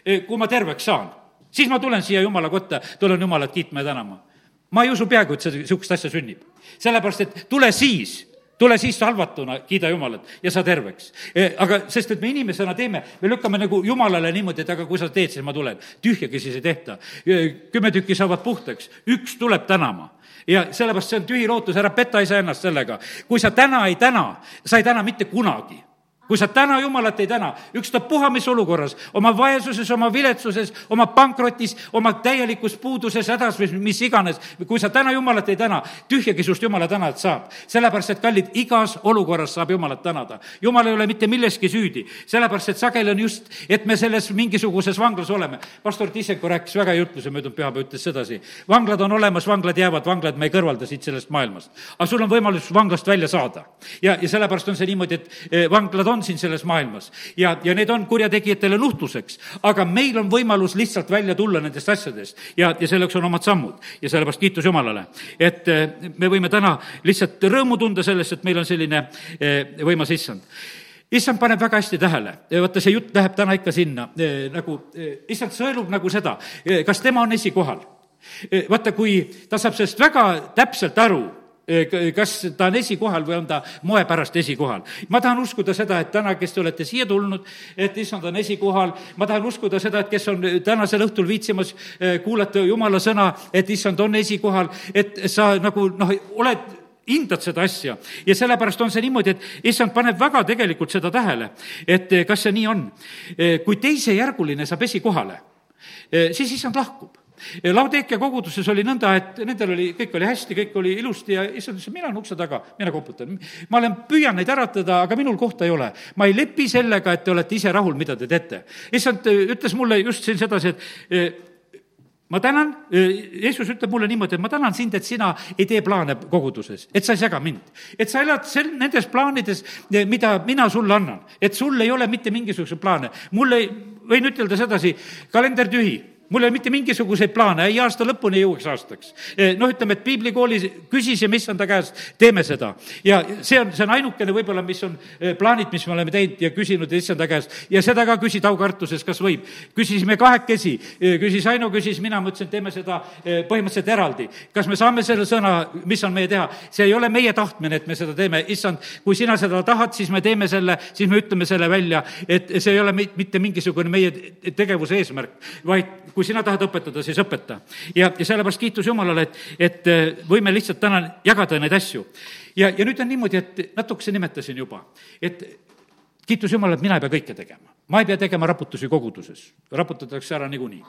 Eh, kui ma terveks saan, siis ma tulen siia Jumala kotta, tulen Jumalat kiitma ja tänama. ma ei usu peaaegu, et see, niisugust asja sünnib. sellepärast, et tule siis, tule siis halvatuna, kiida Jumalat ja saa terveks. Eh, aga sest, et me inimesena teeme, me lükkame nagu Jumalale niimoodi, et aga kui sa teed, siis ma tulen. tühjagi siis ei tehta. Eh, kümme tükki saavad puhtaks, üks tuleb tänama ja sellepärast see on tühi lootus, ära peta isa ennast sellega. kui sa täna ei täna, sa ei täna mitte kunagi kui sa täna Jumalat ei täna, ükstapuha mis olukorras, oma vaesuses, oma viletsuses, oma pankrotis, oma täielikus puuduses, hädas või mis iganes, kui sa täna Jumalat ei täna, tühjagi sinust Jumala tänat saab. sellepärast, et kallid, igas olukorras saab Jumalat tänada. Jumal ei ole mitte milleski süüdi, sellepärast et sageli on just, et me selles mingisuguses vanglas oleme. pastor Tissenko rääkis väga hea jutluse möödunud pühapäev, ütles sedasi. vanglad on olemas, vanglad jäävad, vanglad me ei kõrvalda siit sellest maailmast. aga sul on võimalus vanglast välja saada. ja, ja sellepärast on see niimoodi, et eh, vanglad on on siin selles maailmas. Ja, ja need on kurjategijatele nuhtluseks. aga meil on võimalus lihtsalt välja tulla nendest asjadest. Ja, ja selleks on omad sammud. Ja sellepärast kiitus Jumalale, et eh, me võime täna lihtsalt rõõmu tunda sellest, et meil on selline eh, võimas issand. Issand paneb väga hästi tähele, vaata, see jutt läheb täna ikka sinna. Eh, nagu, issand sõelub nagu seda, kas tema on esikohal. vaata, kui ta saab sellest väga täpselt aru kas ta on esikohal või on ta moe pärast esikohal. ma tahan uskuda seda, et täna, kes te olete siia tulnud, et issand on esikohal, ma tahan uskuda seda, et kes on tänasel õhtul viitsimas kuulata jumala sõna, et issand on esikohal, et sa nagu noh, oled hindad seda asja ja sellepärast on see niimoodi, et issand paneb väga tegelikult seda tähele, et kas see nii on. kui teisejärguline saab esikohale, siis issand lahkub Laudekia koguduses oli nõnda, et nendel oli, kõik oli hästi, kõik oli ilusti ja issand ütles, mina olen ukse taga, mina koputan. ma olen, püüan neid äratada, aga minul kohta ei ole. ma ei lepi sellega, et te olete ise rahul, mida te teete. issand ütles mulle just siin sedasi, et eh, ma tänan, eh, Jeesus ütleb mulle niimoodi, et ma tänan sind, et sina ei tee plaane koguduses, et sa ei sega mind. et sa elad sel-, nendes plaanides, mida mina sulle annan. et sul ei ole mitte mingisuguseid plaane. mul ei, võin ütelda sedasi, kalender tühi mul ei ole mitte mingisuguseid plaane, ei aasta lõpuni ei jõuaks aastaks. Eh, noh, ütleme, et piiblikoolis küsisime issanda käest, teeme seda. ja see on, see on ainukene võib-olla, mis on eh, plaanid, mis me oleme teinud ja küsinud issanda käest. ja seda ka küsid aukartuses, kas võib. küsisime kahekesi, eh, küsis Aino, küsis mina, ma ütlesin, teeme seda põhimõtteliselt eraldi. kas me saame selle sõna, mis on meie teha? see ei ole meie tahtmine, et me seda teeme, issand, kui sina seda tahad, siis me teeme selle, siis me ütleme selle välja, et see ei ole mitte mingisugune meie tegevuse eesmärk, vaid kui sina tahad õpetada, siis õpeta. ja, ja sellepärast kiitus Jumalale, et, et äh, võime lihtsalt täna jagada neid asju. ja, ja nüüd on niimoodi, et natukese nimetasin juba, et kiitus Jumalale, et mina ei pea kõike tegema. ma ei pea tegema raputusi koguduses, raputatakse ära niikuinii.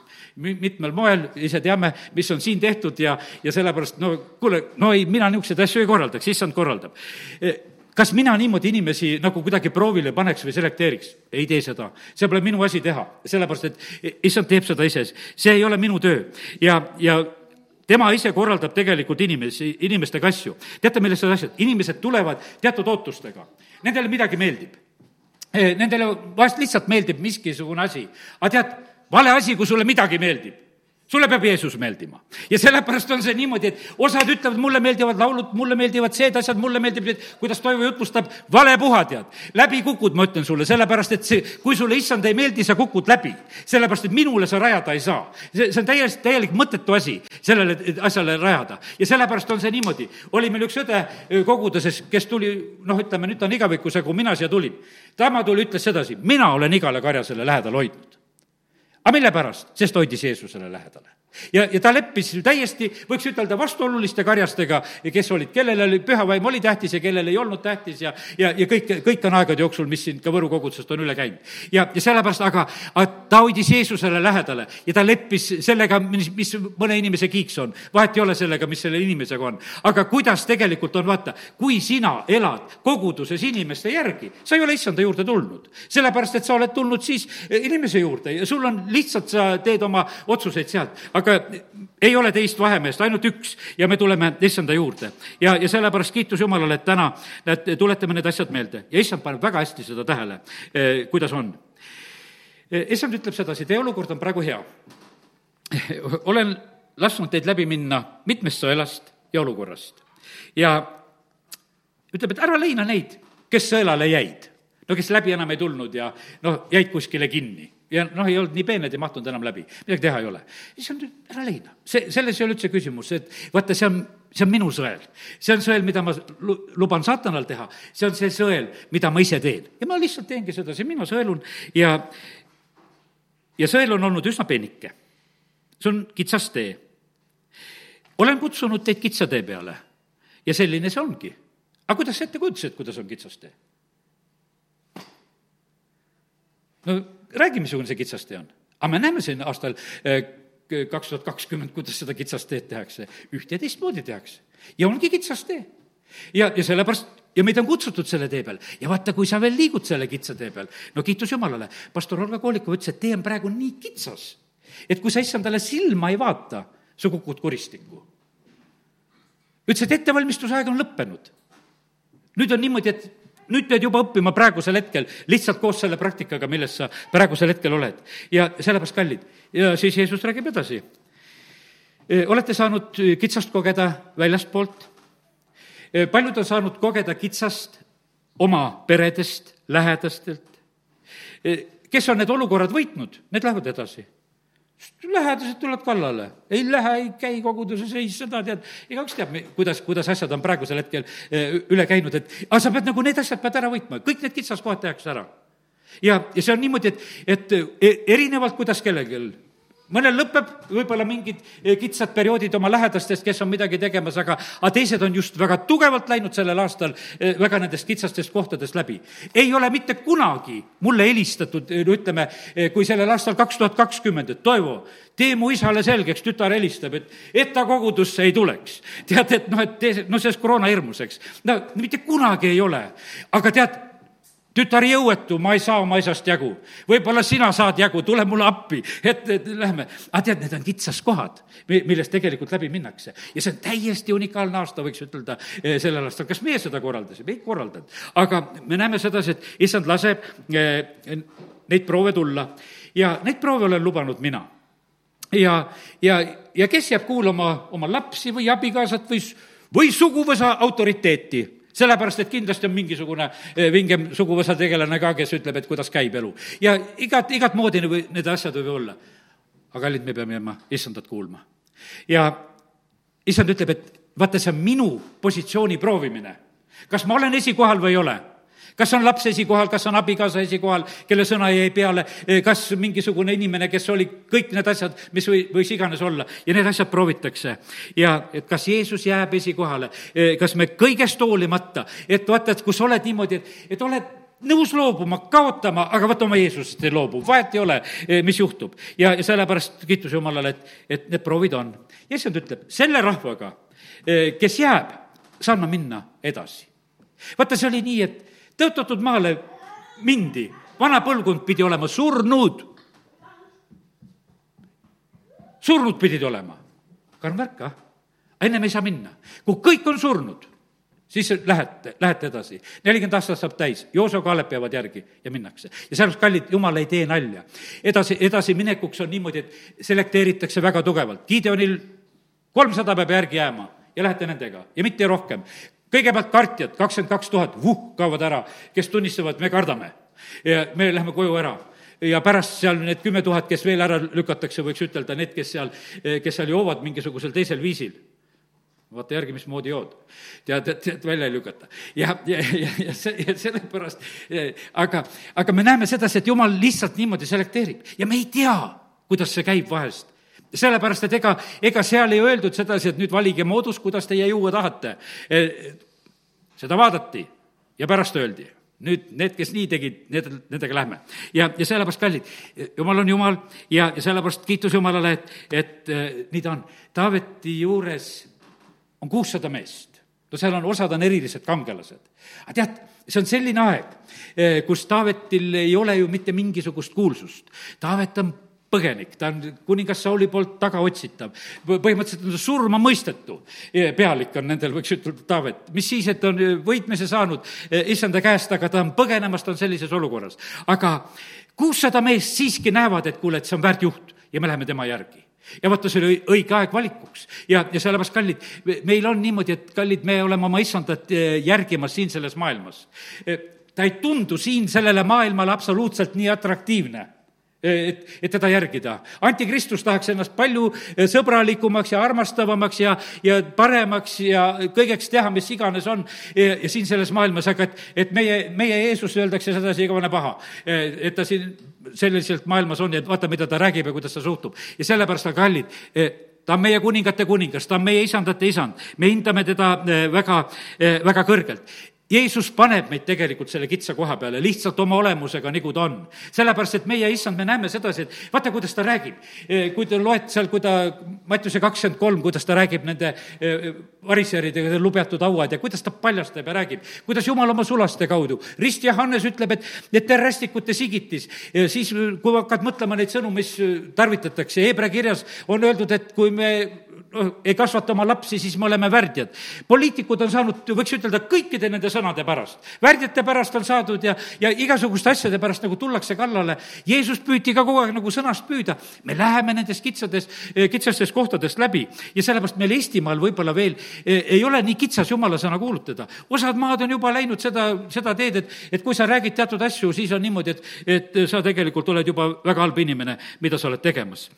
mitmel moel, ise teame, mis on siin tehtud ja, ja sellepärast no kuule, no ei, mina niisuguseid asju ei korraldaks, issand korraldab kas mina niimoodi inimesi nagu kuidagi proovile paneks või selekteeriks? ei tee seda. see pole minu asi teha, sellepärast et issand teeb seda ise. see ei ole minu töö ja, ja tema ise korraldab tegelikult inimesi, inimestega asju. teate, milles need asjad? inimesed tulevad teatud ootustega. Nendele midagi meeldib. Eh, nendele vahest lihtsalt meeldib miskisugune asi. aga tead, vale asi, kui sulle midagi meeldib sulle peab Jeesus meeldima. ja sellepärast on see niimoodi, et osad ütlevad, mulle meeldivad laulud, mulle meeldivad need asjad, mulle meeldib, kuidas Toivo jutlustab, vale puha, tead. läbi kukud, ma ütlen sulle, sellepärast et see, kui sulle issand ei meeldi, sa kukud läbi. sellepärast, et minule sa rajada ei saa. see, see on täiesti, täielik mõttetu asi, sellele asjale rajada. ja sellepärast on see niimoodi. oli meil üks õde koguduses, kes tuli, noh, ütleme nüüd ta on igavikusega, kui mina siia tulin. tema tuli, ütles sedasi, mina olen igale karjasele lähedal hoidnud aga mille pärast? sest hoidis Jeesusele lähedale ja, ja ta leppis täiesti, võiks ütelda, vastuoluliste karjastega, kes olid, kellel oli püha vaim oli tähtis ja kellel ei olnud tähtis ja, ja, ja kõik, kõik on aegade jooksul, mis siin ka Võru kogudusest on üle käinud. ja, ja sellepärast, aga, aga ta hoidis Jeesusele lähedale ja ta leppis sellega, mis, mis mõne inimese kiiks on. vahet ei ole sellega, mis selle inimesega on. aga kuidas tegelikult on, vaata, kui sina elad koguduses inimeste järgi, sa ei ole issanda juurde tulnud. sellepärast, et sa oled tulnud siis inimese juurde ja sul on lihtsalt, sa teed oma otsuseid sealt, aga ei ole teist vahemeest, ainult üks ja me tuleme issanda juurde. ja, ja sellepärast kiitus Jumalale, et täna näed, tuletame need asjad meelde ja issand paneb väga hästi seda tähele, eh, kuidas on. Eh, issand ütleb sedasi, teie olukord on praegu hea. olen lasknud teid läbi minna mitmest sõelast ja olukorrast ja ütleb, et ära leina neid, kes sõelale jäid. no kes läbi enam ei tulnud ja noh, jäid kuskile kinni ja noh, ei olnud nii peened, ei mahtunud enam läbi, midagi teha ei ole. siis on, ära leina, see, selles ei ole üldse küsimus, et vaata, see on, see on minu sõel. see on sõel, mida ma luban saatanal teha, see on see sõel, mida ma ise teen. ja ma lihtsalt teengi seda, see mina sõelun ja, ja sõel on olnud üsna peenike. see on kitsas tee. olen kutsunud teid kitsa tee peale ja selline see ongi. aga kuidas sa ette kujutasid, kuidas on kitsas tee? no räägi, missugune see kitsas tee on. aga me näeme siin aastal eh, kaks tuhat kakskümmend, kuidas seda kitsast teed tehakse. üht ja teistmoodi tehakse. ja ongi kitsas tee. ja, ja sellepärast ja meid on kutsutud selle tee peal ja vaata, kui sa veel liigud selle kitsa tee peal, no kiitus Jumalale, pastor Olga Koolikov ütles, et tee on praegu nii kitsas, et kui sa issandale silma ei vaata, sa kukud kuristikku. ütles, et ettevalmistusaeg on lõppenud. nüüd on niimoodi, et nüüd pead juba õppima praegusel hetkel, lihtsalt koos selle praktikaga, milles sa praegusel hetkel oled. ja sellepärast, kallid, ja siis Jeesus räägib edasi. E, olete saanud kitsast kogeda väljastpoolt? E, paljud on saanud kogeda kitsast oma peredest, lähedastelt. E, kes on need olukorrad võitnud, need lähevad edasi lähedased tulevad kallale, ei lähe, ei käi koguduses, ei seda tead, igaüks teab, kuidas, kuidas asjad on praegusel hetkel eh, üle käinud, et aga sa pead nagu need asjad pead ära võitma, kõik need kitsaskohad tehakse ära. ja, ja see on niimoodi, et, et eh, erinevalt, kuidas kellelgi mõnel lõpeb võib-olla mingid eh, kitsad perioodid oma lähedastest, kes on midagi tegemas, aga, aga teised on just väga tugevalt läinud sellel aastal eh, väga nendest kitsastest kohtadest läbi. ei ole mitte kunagi mulle helistatud, no ütleme, eh, kui sellel aastal kaks tuhat kakskümmend, et Toivo, tee mu isale selgeks, tütar helistab, et, et ta kogudusse ei tuleks. tead, et noh, et tee, no sellest koroona hirmus, eks. no mitte kunagi ei ole. aga tead, tütar jõuetu, ma ei saa oma isast jagu. võib-olla sina saad jagu, tule mulle appi, et, et lähme. aga tead, need on kitsaskohad, millest tegelikult läbi minnakse. ja see on täiesti unikaalne aasta, võiks ütelda, eh, sellel aastal. kas meie seda korraldasime? ei korraldanud. aga me näeme sedasi, et issand laseb eh, neid proove tulla ja neid proove olen lubanud mina ja, ja, ja kes jääb kuulama oma lapsi või abikaasat või, või suguvõsa autoriteeti sellepärast, et kindlasti on mingisugune eh, vingem suguvõsa tegelane ka, kes ütleb, et kuidas käib elu. ja igat, igat moodi või need asjad võivad olla. aga kallid, me peame jääma issandat kuulma. ja issand ütleb, et vaata, see on minu positsiooni proovimine. kas ma olen esikohal või ei ole kas on laps esikohal, kas on abikaasa esikohal, kelle sõna jäi peale, kas mingisugune inimene, kes oli, kõik need asjad, mis või, võis iganes olla ja need asjad proovitakse. ja et kas Jeesus jääb esikohale, kas me kõigest hoolimata, et vaata, et kus oled niimoodi, et, et oled nõus loobuma, kaotama, aga vaata oma Jeesusest ei loobu, vahet ei ole, mis juhtub. ja, ja sellepärast kiitus Jumalale, et, et need proovid on. ja issand ütleb, selle rahvaga, kes jääb, saan ma minna edasi. vaata, see oli nii, et tõotatud maale mindi, vana põlvkond pidi olema surnud. surnud pidid olema. karm värk, ah. ennem ei saa minna. kui kõik on surnud, siis lähete, lähete edasi. nelikümmend aastat saab täis, Jooso Kaalep jäävad järgi ja minnakse. ja sellepärast, kallid, jumal ei tee nalja. edasi, edasiminekuks on niimoodi, et selekteeritakse väga tugevalt. Gideonil kolmsada peab järgi jääma ja lähete nendega ja mitte rohkem kõigepealt kartjad, kakskümmend kaks tuhat, vuh, kaovad ära, kes tunnistavad, me kardame. ja me läheme koju ära ja pärast seal need kümme tuhat, kes veel ära lükatakse, võiks ütelda, need, kes seal, kes seal joovad mingisugusel teisel viisil. vaata järgi, mismoodi jood. tead, et, et välja ei lükata. ja, ja, ja, ja see, ja sellepärast, aga, aga me näeme sedasi, et jumal lihtsalt niimoodi selekteerib ja me ei tea, kuidas see käib vahest sellepärast, et ega, ega seal ei öeldud sedasi, et nüüd valige moodus, kuidas teie juua tahate. seda vaadati ja pärast öeldi nüüd need, kes nii tegid, need, nendega lähme. ja, ja sellepärast, kallid, jumal on jumal ja, ja sellepärast kiitus Jumalale, et, et äh, nii ta on. Taaveti juures on kuussada meest. no seal on, osad on erilised kangelased. aga tead, see on selline aeg, äh, kus Taavetil ei ole ju mitte mingisugust kuulsust. Taavet on põgenik, ta on kuningas Sauli poolt tagaotsitav. põhimõtteliselt on ta surma mõistetu pealik on nendel, võiks ütelda, Taavet. mis siis, et on võitmise saanud e, issanda käest, aga ta on põgenemas, ta on sellises olukorras. aga kuussada meest siiski näevad, et kuule, et see on väärt juht ja me läheme tema järgi ja vaata, see oli õige aeg valikuks ja, ja sellepärast, kallid, meil on niimoodi, et kallid, me oleme oma issandat e, järgimas siin selles maailmas. E, ta ei tundu siin sellele maailmale absoluutselt nii atraktiivne et, et teda järgida. antikristus tahaks ennast palju eh, sõbralikumaks ja armastavamaks ja, ja paremaks ja kõigeks teha, mis iganes on ja, ja siin selles maailmas, aga et, et meie, meie Jeesus öeldakse sedasi igavene paha. Eh, et ta siin selliselt maailmas on ja vaata, mida ta räägib ja kuidas ta suhtub. ja sellepärast, aga kallid, ta on meie kuningate kuningas, ta on meie isandate isand, me hindame teda väga, väga kõrgelt Jeesus paneb meid tegelikult selle kitsa koha peale lihtsalt oma olemusega, nagu ta on. sellepärast, et meie issand, me näeme sedasi, et vaata, kuidas ta räägib. E, kui te loed seal, kui ta, Mattiuse kakskümmend kolm, kuidas ta räägib nende e, variseridega, lubjatud hauad ja kuidas ta paljastab ja räägib, kuidas Jumal oma sulaste kaudu. rist Johannes ütleb, et, et te rästikute sigitis. siis, kui hakkad mõtlema neid sõnu, mis tarvitatakse, Hebra kirjas on öeldud, et kui me noh, ei kasvata oma lapsi, siis me oleme värdjad. poliitikud on saanud, võiks ütelda, kõikide nende sõnade pärast. värdjate pärast on saadud ja, ja igasuguste asjade pärast nagu tullakse kallale. Jeesus püüti ka kogu aeg nagu sõnast püüda. me läheme nendest kitsades, kitsastest kohtadest läbi ja sellepärast meil Eestimaal võib-olla veel e, ei ole nii kitsas jumala sõna kuulutada. osad maad on juba läinud seda, seda teed, et, et kui sa räägid teatud asju, siis on niimoodi, et, et sa tegelikult oled juba väga halb inimene, mida sa oled tegemas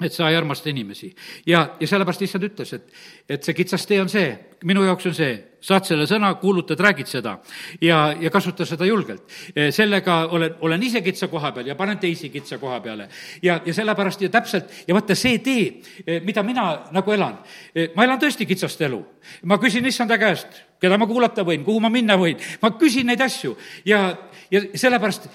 et sa ei armasta inimesi. ja, ja sellepärast issand ütles, et, et see kitsas tee on see, minu jaoks on see, saad selle sõna, kuulutad, räägid seda ja, ja kasuta seda julgelt. E, sellega olen, olen ise kitsa koha peal ja panen teisi kitsa koha peale. ja, ja sellepärast ja täpselt, ja vaata see tee, e, mida mina nagu elan, e, ma elan tõesti kitsast elu. ma küsin issanda käest, keda ma kuulata võin, kuhu ma minna võin, ma küsin neid asju ja, ja sellepärast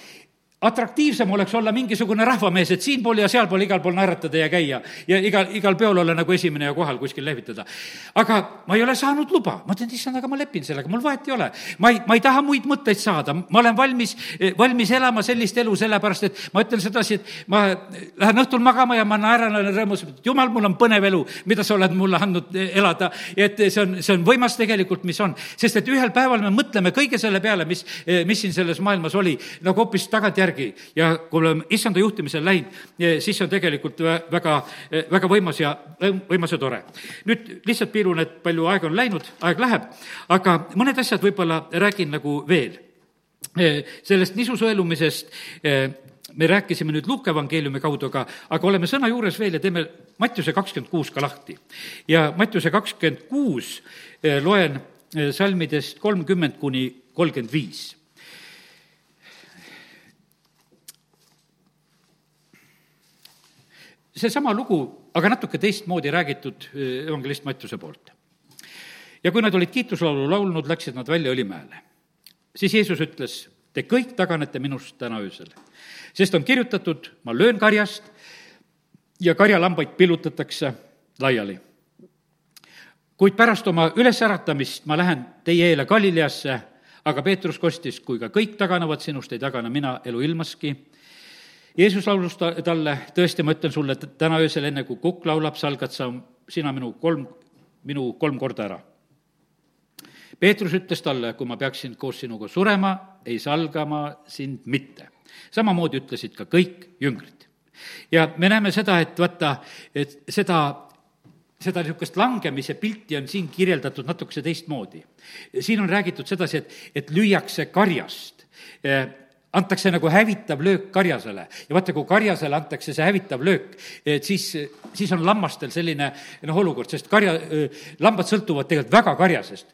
atraktiivsem oleks olla mingisugune rahvamees, et siinpool ja sealpool igal pool naeratada ja käia ja igal, igal peol olla nagu esimene ja kohal kuskil lehvitada. aga ma ei ole saanud luba, ma ütlen, issand, aga ma lepin sellega, mul vahet ei ole. ma ei, ma ei taha muid mõtteid saada, ma olen valmis, valmis elama sellist elu, sellepärast et ma ütlen sedasi, et ma lähen õhtul magama ja ma naeran, olen rõõmus, et jumal, mul on põnev elu, mida sa oled mulle andnud elada. et see on, see on võimas tegelikult, mis on, sest et ühel päeval me mõtleme kõige selle peale, mis, mis siin selles maailmas oli, nagu hoopis tagantjärgi järgi ja kui oleme issanda juhtimisel läinud, siis see on tegelikult väga, väga võimas ja, võimas ja tore. nüüd lihtsalt piirun, et palju aega on läinud, aeg läheb, aga mõned asjad võib-olla räägin nagu veel. sellest nisu sõelumisest me rääkisime nüüd Luuke evangeeliumi kaudu, aga, aga oleme sõna juures veel ja teeme Mattiuse kakskümmend kuus ka lahti. ja Mattiuse kakskümmend kuus loen salmidest kolmkümmend kuni kolmkümmend viis seesama lugu, aga natuke teistmoodi räägitud eh, evangelist Mattiuse poolt. ja kui nad olid kiituslaulu laulnud, läksid nad välja Õlimäele. siis Jeesus ütles, te kõik taganete minust täna öösel, sest on kirjutatud, ma löön karjast ja karjalambaid pillutatakse laiali. kuid pärast oma ülesäratamist ma lähen teie eele Galileasse, aga Peetrus kostis, kui ka kõik taganevad sinust, ei tagane mina elu ilmaski Jeesus laulus ta, talle, tõesti, ma ütlen sulle, et täna öösel, enne kui kukk laulab, salgad sa, sina minu kolm, minu kolm korda ära. Peetrus ütles talle, kui ma peaksin koos sinuga surema, ei salga ma sind mitte. samamoodi ütlesid ka kõik jüngrid. ja me näeme seda, et vaata, et seda seda niisugust langemise pilti on siin kirjeldatud natukese teistmoodi. siin on räägitud sedasi, et, et lüüakse karjast antakse nagu hävitav löök karjasele ja vaata, kui karjasele antakse see hävitav löök, et siis, siis on lammastel selline noh, olukord, sest karja, lambad sõltuvad tegelikult väga karjasest.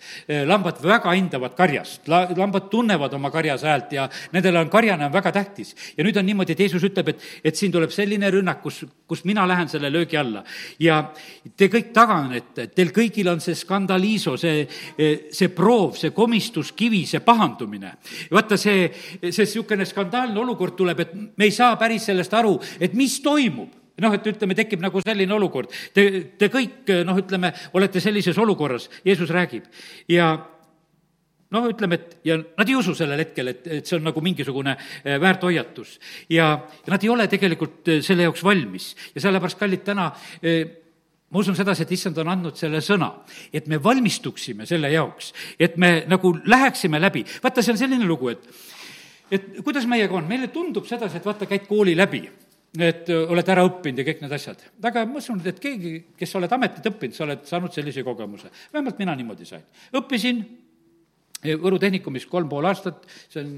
lambad väga hindavad karjast, lambad tunnevad oma karjase häält ja nendele on karjane on väga tähtis. ja nüüd on niimoodi, et Jeesus ütleb, et, et siin tuleb selline rünnak, kus, kus mina lähen selle löögi alla. ja te kõik taganete, teil kõigil on see skandaliiso, see, see proov, see komistuskivi, see pahandumine. vaata, see, see niisugune skandaalne olukord tuleb, et me ei saa päris sellest aru, et mis toimub noh, et ütleme, tekib nagu selline olukord. Te, te kõik, noh, ütleme, olete sellises olukorras, Jeesus räägib ja noh, ütleme, et ja nad ei usu sellel hetkel, et, et see on nagu mingisugune eh, väärthoiatus. ja, ja nad ei ole tegelikult eh, selle jaoks valmis ja sellepärast, kallid, täna eh, ma usun sedasi, et issand on andnud selle sõna, et me valmistuksime selle jaoks, et me nagu läheksime läbi. vaata, see on selline lugu, et et kuidas meiega on, meile tundub sedasi, et vaata, käid kooli läbi, et oled ära õppinud ja kõik need asjad. aga ma usun, et keegi, kes sa oled ametit õppinud, sa oled saanud sellise kogemuse. vähemalt mina niimoodi sain. õppisin Võru Tehnikumis kolm pool aastat, see on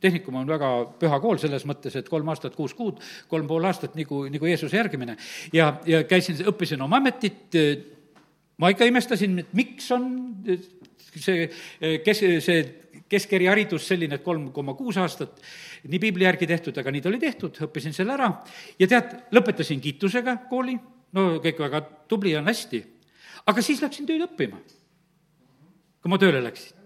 tehnikum on väga püha kool selles mõttes, et kolm aastat, kuus kuud, kolm pool aastat nagu, nagu Jeesuse järgimine. ja, ja käisin, õppisin oma ametit, ma ikka imestasin, et miks on see, kes, see keskeriharidus selline, et kolm koma kuus aastat, nii piibli järgi tehtud, aga nii ta oli tehtud, õppisin selle ära. Ja tead, lõpetasin kiitusega kooli, no kõik väga tubli on hästi, aga siis läksin tööd õppima. kui ma tööle läksin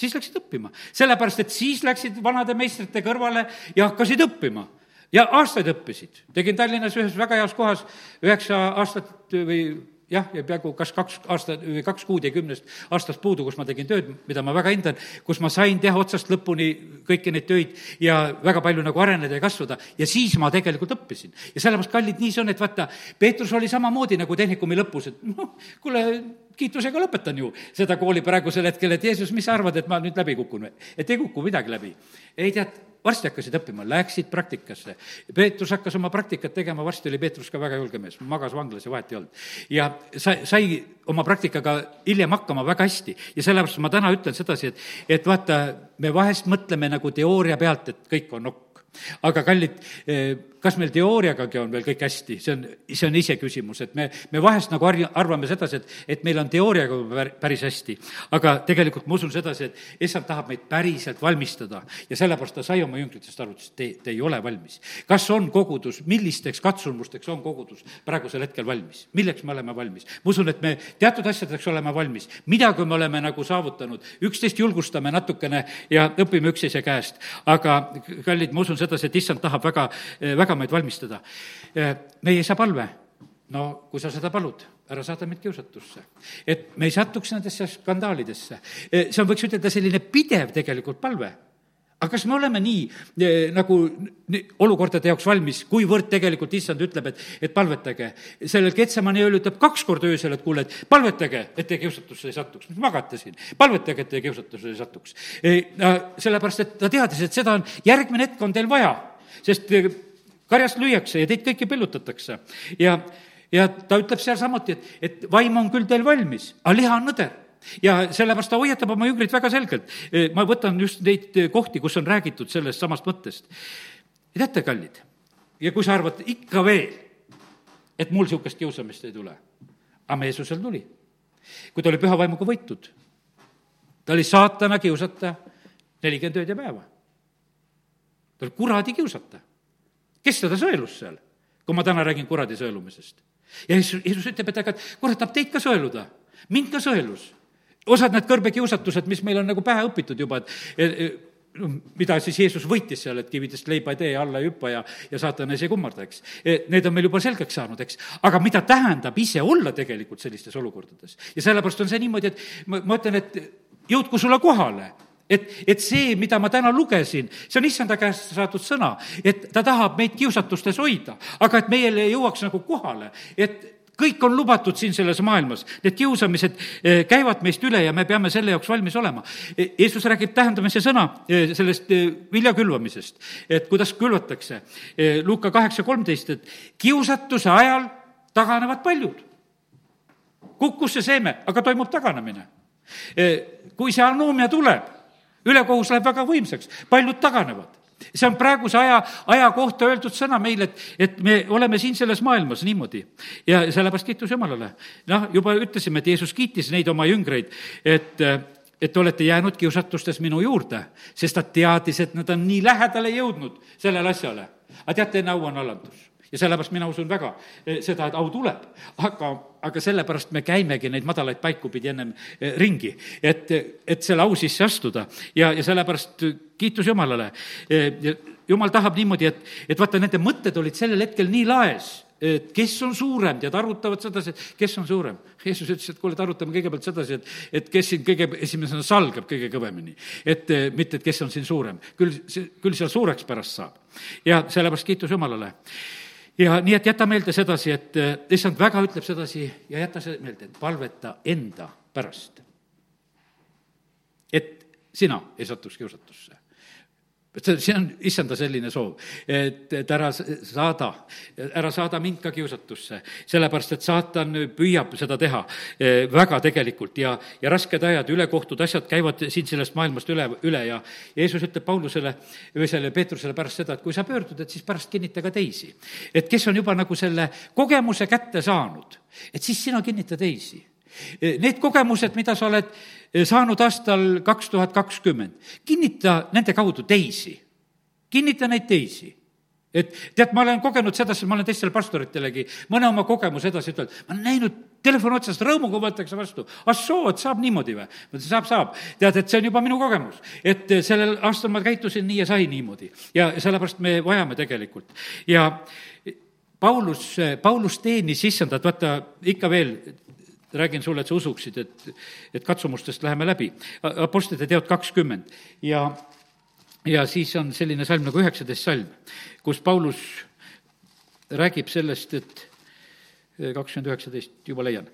siis läksid õppima, sellepärast et siis läksid vanade meistrite kõrvale ja hakkasid õppima. Ja aastaid õppisid. tegin Tallinnas ühes väga heas kohas üheksa aastat või jah, ja peaaegu kas kaks aastat või kaks kuud ja kümnest aastast puudu, kus ma tegin tööd, mida ma väga hindan, kus ma sain teha otsast lõpuni kõiki neid töid ja väga palju nagu areneda ja kasvada ja siis ma tegelikult õppisin. ja sellepärast, kallid, nii see on, et vaata, Peetrus oli samamoodi nagu tehnikumi lõpus, et noh, kuule, kiitusega lõpetan ju seda kooli praegusel hetkel, et Jeesus, mis sa arvad, et ma nüüd läbi kukun või? et ei kuku midagi läbi. ei tead, varsti hakkasid õppima, läksid praktikasse. Peetrus hakkas oma praktikat tegema, varsti oli Peetrus ka väga julge mees, magas vanglas ja vahet ei olnud. ja sai, sai oma praktikaga hiljem hakkama väga hästi ja sellepärast ma täna ütlen sedasi, et, et vaata, me vahest mõtleme nagu teooria pealt, et kõik on nokk aga kallid, eh, kas meil teooriagagi on veel kõik hästi, see on, see on iseküsimus, et me, me vahest nagu arv-, arvame sedasi, et, et meil on teooriaga päris hästi. aga tegelikult ma usun sedasi, et issand tahab meid päriselt valmistada ja sellepärast ta sai oma jüngritest aru, ütles, te, te ei ole valmis. kas on kogudus, millisteks katsumusteks on kogudus praegusel hetkel valmis, milleks me oleme valmis? ma usun, et me teatud asjadeks oleme valmis, midagi me oleme nagu saavutanud, üksteist julgustame natukene ja õpime üksteise käest, aga kallid, ma usun sedasi, et issand tahab väga, väga meid valmistada. meie isa palve, no kui sa seda palud, ära saada meid kiusatusse. et me ei satuks nendesse skandaalidesse. see on, võiks ütelda, selline pidev tegelikult palve aga kas me oleme nii eh, nagu nii, olukordade jaoks valmis, kuivõrd tegelikult issand ütleb, et, et palvetage. sellel Ketsemani ööl ütleb kaks korda öösel, et kuule, et palvetage, et te kiusatusse ei satuks. mis magate siin? palvetage, et te kiusatusse ei satuks sellepärast, et ta teadis, et seda on, järgmine hetk on teil vaja, sest karjast lüüakse ja teid kõiki pillutatakse. ja, ja ta ütleb seal samuti, et, et vaim on küll teil valmis, aga liha on nõder ja sellepärast ta hoiatab oma jüngrit väga selgelt. ma võtan just neid kohti, kus on räägitud sellest samast mõttest. teate, kallid, ja kui sa arvad ikka veel, et mul niisugust kiusamist ei tule, aga Jeesusel tuli. kui ta oli püha vaimuga võitud, ta oli saatana kiusataja nelikümmend ööd ja päeva. ta oli kuradi kiusataja. Kes teda sõelus seal, kui ma täna räägin kuradi sõelumisest? ja Jeesus, Jeesus ütleb, et aga kurat tahab teid ka sõeluda, mind ka sõelus osad need kõrbekiusatused, mis meil on nagu pähe õpitud juba, et mida siis Jeesus võitis seal, et kividest leiba ei tee, alla ei hüppa ja, ja saatanas ei kummarda, eks. Need on meil juba selgeks saanud, eks. aga mida tähendab ise olla tegelikult sellistes olukordades? ja sellepärast on see niimoodi, et ma, ma ütlen, et jõudku sulle kohale et, et see, mida ma täna lugesin, see on issanda käest saadud sõna, et ta tahab meid kiusatustes hoida, aga et meile jõuaks nagu kohale, et kõik on lubatud siin selles maailmas, need kiusamised eh, käivad meist üle ja me peame selle jaoks valmis olema. Eh, Jeesus räägib tähendamise sõna eh, sellest vilja külvamisest, et kuidas külvatakse. Luuka kaheksa kolmteist, et kiusatuse ajal taganevad paljud. kukkus see seeme, aga toimub taganemine. kui see anoomia tuleb, ülekohus läheb väga võimsaks, paljud taganevad see on praeguse aja, aja kohta öeldud sõna meile, et, et me oleme siin selles maailmas niimoodi. ja sellepärast kiitus Jumalale. noh, juba ütlesime, et Jeesus kiitis neid oma jüngreid, et et olete jäänud kiusatustes minu juurde, sest ta teadis, et nad on nii lähedale jõudnud sellele asjale. aga teate, enne au on alandus ja sellepärast mina usun väga eh, seda, et au tuleb, aga, aga sellepärast me käimegi neid madalaid paiku pidi ennem eh, ringi, et, et selle au sisse astuda ja, ja sellepärast kiitus Jumalale. Eh, jumal tahab niimoodi, et, et vaata, nende mõtted olid sellel hetkel nii laes et kes on suurem, tead, arutavad sedasi, et kes on suurem. Jeesus ütles, et kuule, et arutame kõigepealt sedasi, et, et kes siin kõige esimesena salgab kõige kõvemini. et mitte, et kes on siin suurem. küll, küll seal suureks pärast saab. ja sellepärast kiitus Jumalale. Ja nii, et jäta meelde sedasi, et eh, issand väga ütleb sedasi ja jäta see meelde, et palveta enda pärast. et sina ei satuks kiusatusse see, on issanda selline soov, et, et ära saada, ära saada mind ka kiusatusse, sellepärast et saatan püüab seda teha eh, väga tegelikult. Ja, ja rasked ajad, ülekohtud asjad käivad siin sellest maailmast üle, üle. Ja Jeesus ütleb Paulusele või sellele Peetrusele pärast seda, et kui sa pöördud, et siis pärast kinnita ka teisi. et kes on juba nagu selle kogemuse kätte saanud, et siis sina kinnita teisi. Need kogemused, mida sa oled saanud aastal kaks tuhat kakskümmend, kinnita nende kaudu teisi, kinnita neid teisi et tead, ma olen kogenud sedasi, ma olen teistele pastoritelegi mõne oma kogemuse edasi ütelnud, ma olen näinud telefoni otsast rõõmuga võetakse vastu. ah soo, et saab niimoodi või? ma ütlesin, saab, saab. tead, et see on juba minu kogemus. et eh, sellel aastal ma käitusin nii ja sai niimoodi. ja sellepärast me vajame tegelikult. ja Paulus, Paulus teenis issandat, vaata ikka veel räägin sulle, et sa usuksid, et, et katsumustest läheme läbi. Apostlite teod kakskümmend ja, ja siis on selline salm nagu üheksateist salm, kus Paulus räägib sellest, et kakskümmend üheksateist, juba leian.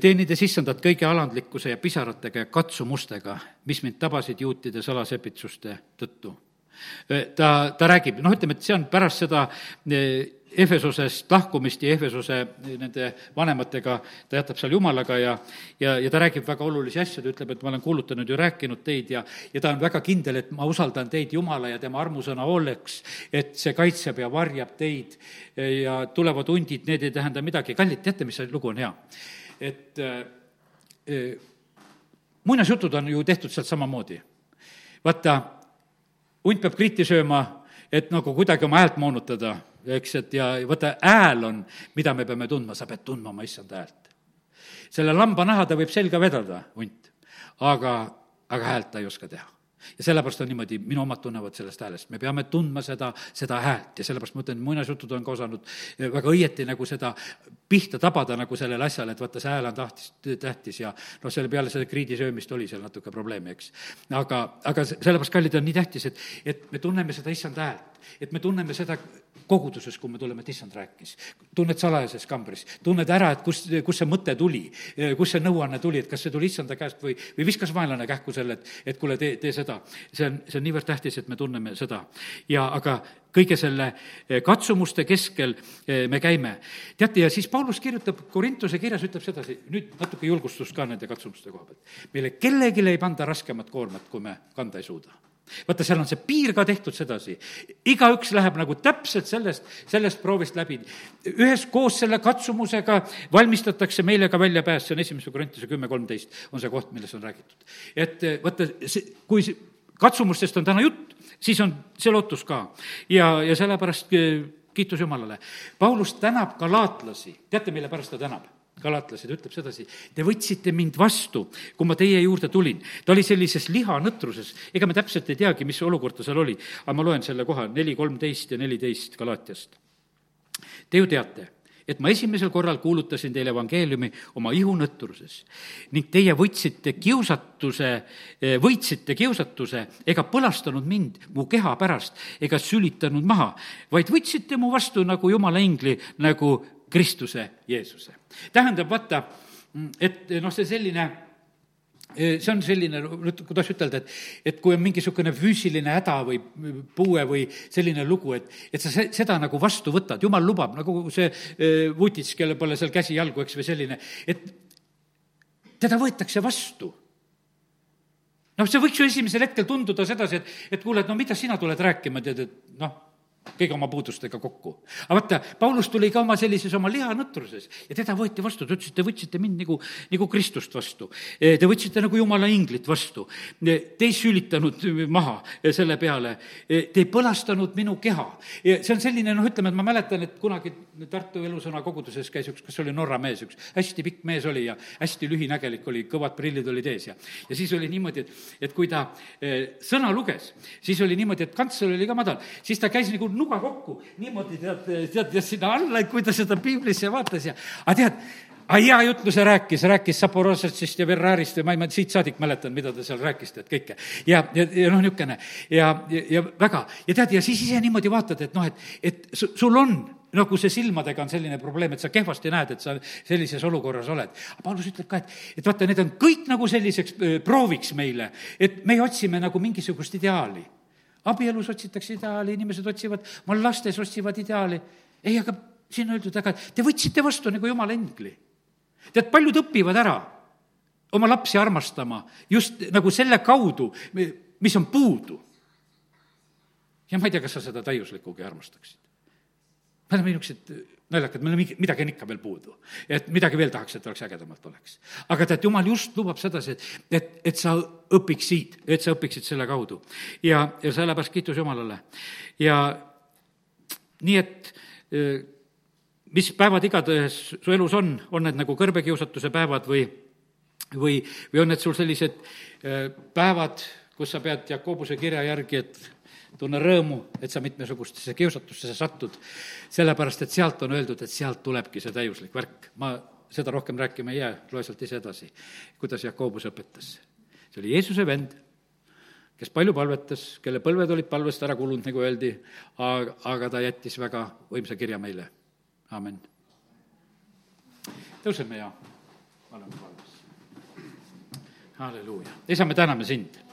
teenides issandat kõige alandlikkuse ja pisaratega ja katsumustega, mis mind tabasid juutide salasepitsuste tõttu. ta, ta räägib, noh, ütleme, et see on pärast seda Efesosest lahkumist ja Efesose nende vanematega, ta jätab seal Jumalaga ja, ja, ja ta räägib väga olulisi asju, ta ütleb, et ma olen kuulutanud ja rääkinud teid ja, ja ta on väga kindel, et ma usaldan teid Jumala ja tema armusõna hooleks, et see kaitseb ja varjab teid ja tulevad hundid, need ei tähenda midagi. kallid, teate, mis see lugu on hea? et äh, muinasjutud on ju tehtud sealt samamoodi. vaata, hunt peab kriiti sööma, et nagu kuidagi oma häält moonutada eks, et ja vaata, hääl on, mida me peame tundma, sa pead tundma oma issanda häält. selle lambanaha ta võib selga vedada, hunt, aga, aga häält ta ei oska teha. Ja sellepärast on niimoodi, minu omad tunnevad sellest häälest, me peame tundma seda, seda häält. Ja sellepärast ma ütlen, muinasjutud on ka osanud väga õieti nagu seda pihta tabada nagu sellele asjale, et vaata, see hääl on tahtis, tähtis ja noh, selle peale seda kriidi söömist oli seal natuke probleemi, eks. aga, aga sellepärast, kallid, on nii tähtis, et, et me tunneme seda issanda häält, et me tunneme seda koguduses, kui me tuleme, et issand rääkis. tunned salajases kambris, tunned ära, et kust, kust see mõte tuli, kust see nõuanne tuli, et kas see tuli issanda käest või, või viskas vaenlane kähku selle, et, et kuule, tee, tee seda. see on, see on niivõrd tähtis, et me tunneme seda. ja aga kõige selle eh, katsumuste keskel eh, me käime. teate, ja siis Paulus kirjutab Korintuse kirjas, ütleb sedasi, nüüd natuke julgustust ka nende katsumuste koha pealt. meile kellelegi ei panda raskemat koormat, kui me kanda ei suuda vaata, seal on see piir ka tehtud sedasi. igaüks läheb nagu täpselt sellest, sellest proovist läbi. üheskoos selle katsumusega valmistatakse meile ka väljapääs, see on esimese Korintuse kümme kolmteist, on see koht, millest on räägitud. et vaata, see, kui katsumustest on täna jutt, siis on see lootus ka. ja, ja sellepärast eh, kiitus Jumalale. Paulus tänab galaatlasi, teate, mille pärast ta tänab? Galatlased ütleb sedasi, te võtsite mind vastu, kui ma teie juurde tulin. ta oli sellises lihanõtruses, ega me täpselt ei teagi, mis olukord ta seal oli, aga ma loen selle koha, neli, kolmteist ja neliteist Galatiast. Te ju teate, et ma esimesel korral kuulutasin teile evangeeliumi oma ihunõtruses ning teie võtsite kiusatuse, võitsite kiusatuse ega põlastanud mind mu keha pärast ega sülitanud maha, vaid võtsite mu vastu nagu jumala ingli, nagu Kristuse Jeesuse. Tähendab, vaata, et noh, see selline see on selline, kuidas ütelda, et, et kui on mingisugune füüsiline häda või puue või selline lugu, et, et sa seda nagu vastu võtad, jumal lubab, nagu see Vutits, kelle pole seal käsi-jalgu, eks, või selline, et teda võetakse vastu. Noh, see võiks ju esimesel hetkel tunduda sedasi, et, et kuule, et no mida sina tuled rääkima, tead, et noh, kõigi oma puudustega kokku. aga vaata, Paulus tuli ka oma sellises oma lihanõtruses ja teda võeti vastu, ta ütles, et te võtsite mind nagu, nagu Kristust vastu. Te võtsite nagu jumala inglit vastu. Te ei sülitanud maha selle peale, te ei põlastanud minu keha. see on selline, noh, ütleme, et ma mäletan, et kunagi Tartu Elusõna koguduses käis üks, kas oli Norra mees, üks hästi pikk mees oli ja hästi lühinägelik oli, kõvad prillid olid ees ja, ja siis oli niimoodi, et, et kui ta eh, sõna luges, siis oli niimoodi, et kantsler oli ka madal, siis ta käis nagu nuga kokku, niimoodi tead, tead, ja sinna alla, kui ta seda piiblisse vaatas ja, aga tead, aga hea jutluse rääkis, rääkis Zaporožetsist ja Ferrarist ja ma ei, ma siit saadik mäletan, mida ta seal rääkis, tead, kõike. ja, ja, ja noh, niisugune ja, ja, ja väga, ja tead, ja siis ise niimoodi vaatad, et noh, et, et sul on nagu see silmadega on selline probleem, et sa kehvasti näed, et sa sellises olukorras oled. Paulus ütleb ka, et, et vaata, need on kõik nagu selliseks prooviks meile, et me otsime nagu mingisugust ideaali abielus otsitakse ideaali, inimesed otsivad, oma lastes otsivad ideaali. ei, aga siin on öeldud, aga te võtsite vastu nagu jumala ingli. tead, paljud õpivad ära oma lapsi armastama just nagu selle kaudu, mis on puudu. ja ma ei tea, kas sa seda täiuslikugi armastaksid. me oleme niisugused naljakad, meil on mingi, midagi on ikka veel puudu. et midagi veel tahaks, et oleks ägedamalt oleks. aga tead, jumal just lubab sedasi, et, et, et sa õpiksid, et sa õpiksid selle kaudu. ja, ja sellepärast kiitus Jumalale. ja nii, et eh, mis päevad igatahes su elus on, on need nagu kõrbekiusatuse päevad või, või, või on need sul sellised eh, päevad, kus sa pead Jakobuse kirja järgi, et tunne rõõmu, et sa mitmesugustesse kiusatustesse satud, sellepärast et sealt on öeldud, et sealt tulebki see täiuslik värk. ma seda rohkem rääkima ei jää, loe sealt ise edasi, kuidas Jakobus õpetas. see oli Jeesuse vend, kes palju palvetas, kelle põlved olid palvest ära kulunud, nagu öeldi, aga, aga ta jättis väga võimsa kirja meile. amin. tõuseme ja oleme valmis. halleluuja. isa, me täname sind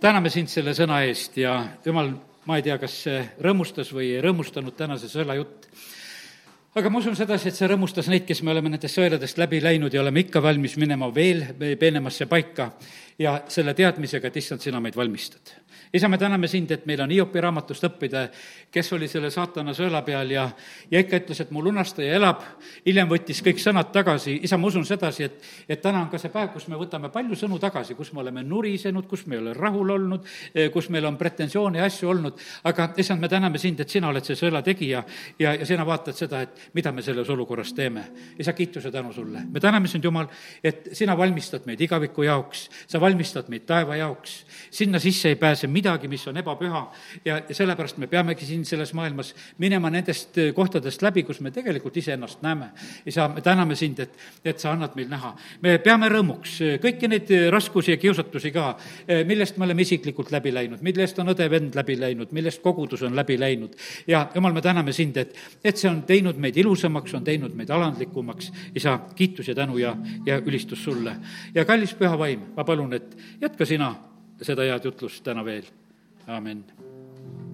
täname sind selle sõna eest ja jumal, ma ei tea, kas see rõõmustas või ei rõõmustanud tänase sõela jutt, aga ma usun sedasi, et see rõõmustas neid, kes me oleme nendest sõeladest läbi läinud ja oleme ikka valmis minema veel peenemasse paika ja selle teadmisega, et issand, sina meid valmistad isa, me täname sind, et meil on Hiopi raamatust õppida, kes oli selle saatana sõela peal ja, ja ikka ütles, et mu lunastaja elab, hiljem võttis kõik sõnad tagasi, isa, ma usun sedasi, et, et täna on ka see päev, kus me võtame palju sõnu tagasi, kus me oleme nurisenud, kus me ei ole rahul olnud, eh, kus meil on pretensioone ja asju olnud, aga issand, me täname sind, et sina oled see sõela tegija ja, ja sina vaatad seda, et mida me selles olukorras teeme. isa, kiituse tänu sulle. me täname sind, Jumal, et sina valmistad meid igaviku jaoks, sa valmistad meid taeva jaoks, sinna sisse ei pääse midagi, mis on ebapüha ja, ja sellepärast me peamegi siin selles maailmas minema nendest äh, kohtadest läbi, kus me tegelikult iseennast näeme. isa, me täname sind, et, et sa annad meil näha. me peame rõõmuks äh, kõiki neid äh, raskusi ja kiusatusi ka, millest me oleme isiklikult läbi läinud, millest on õde-vend läbi läinud, millest kogudus on läbi läinud. ja jumal, me täname sind, et, et see on teinud meid ilusamaks, on teinud meid alandlikumaks. isa, kiitus ja tänu ja, ja ülistus sulle. ja kallis püha vaim, ma palun, et jätka sina seda head jutlust täna veel, amin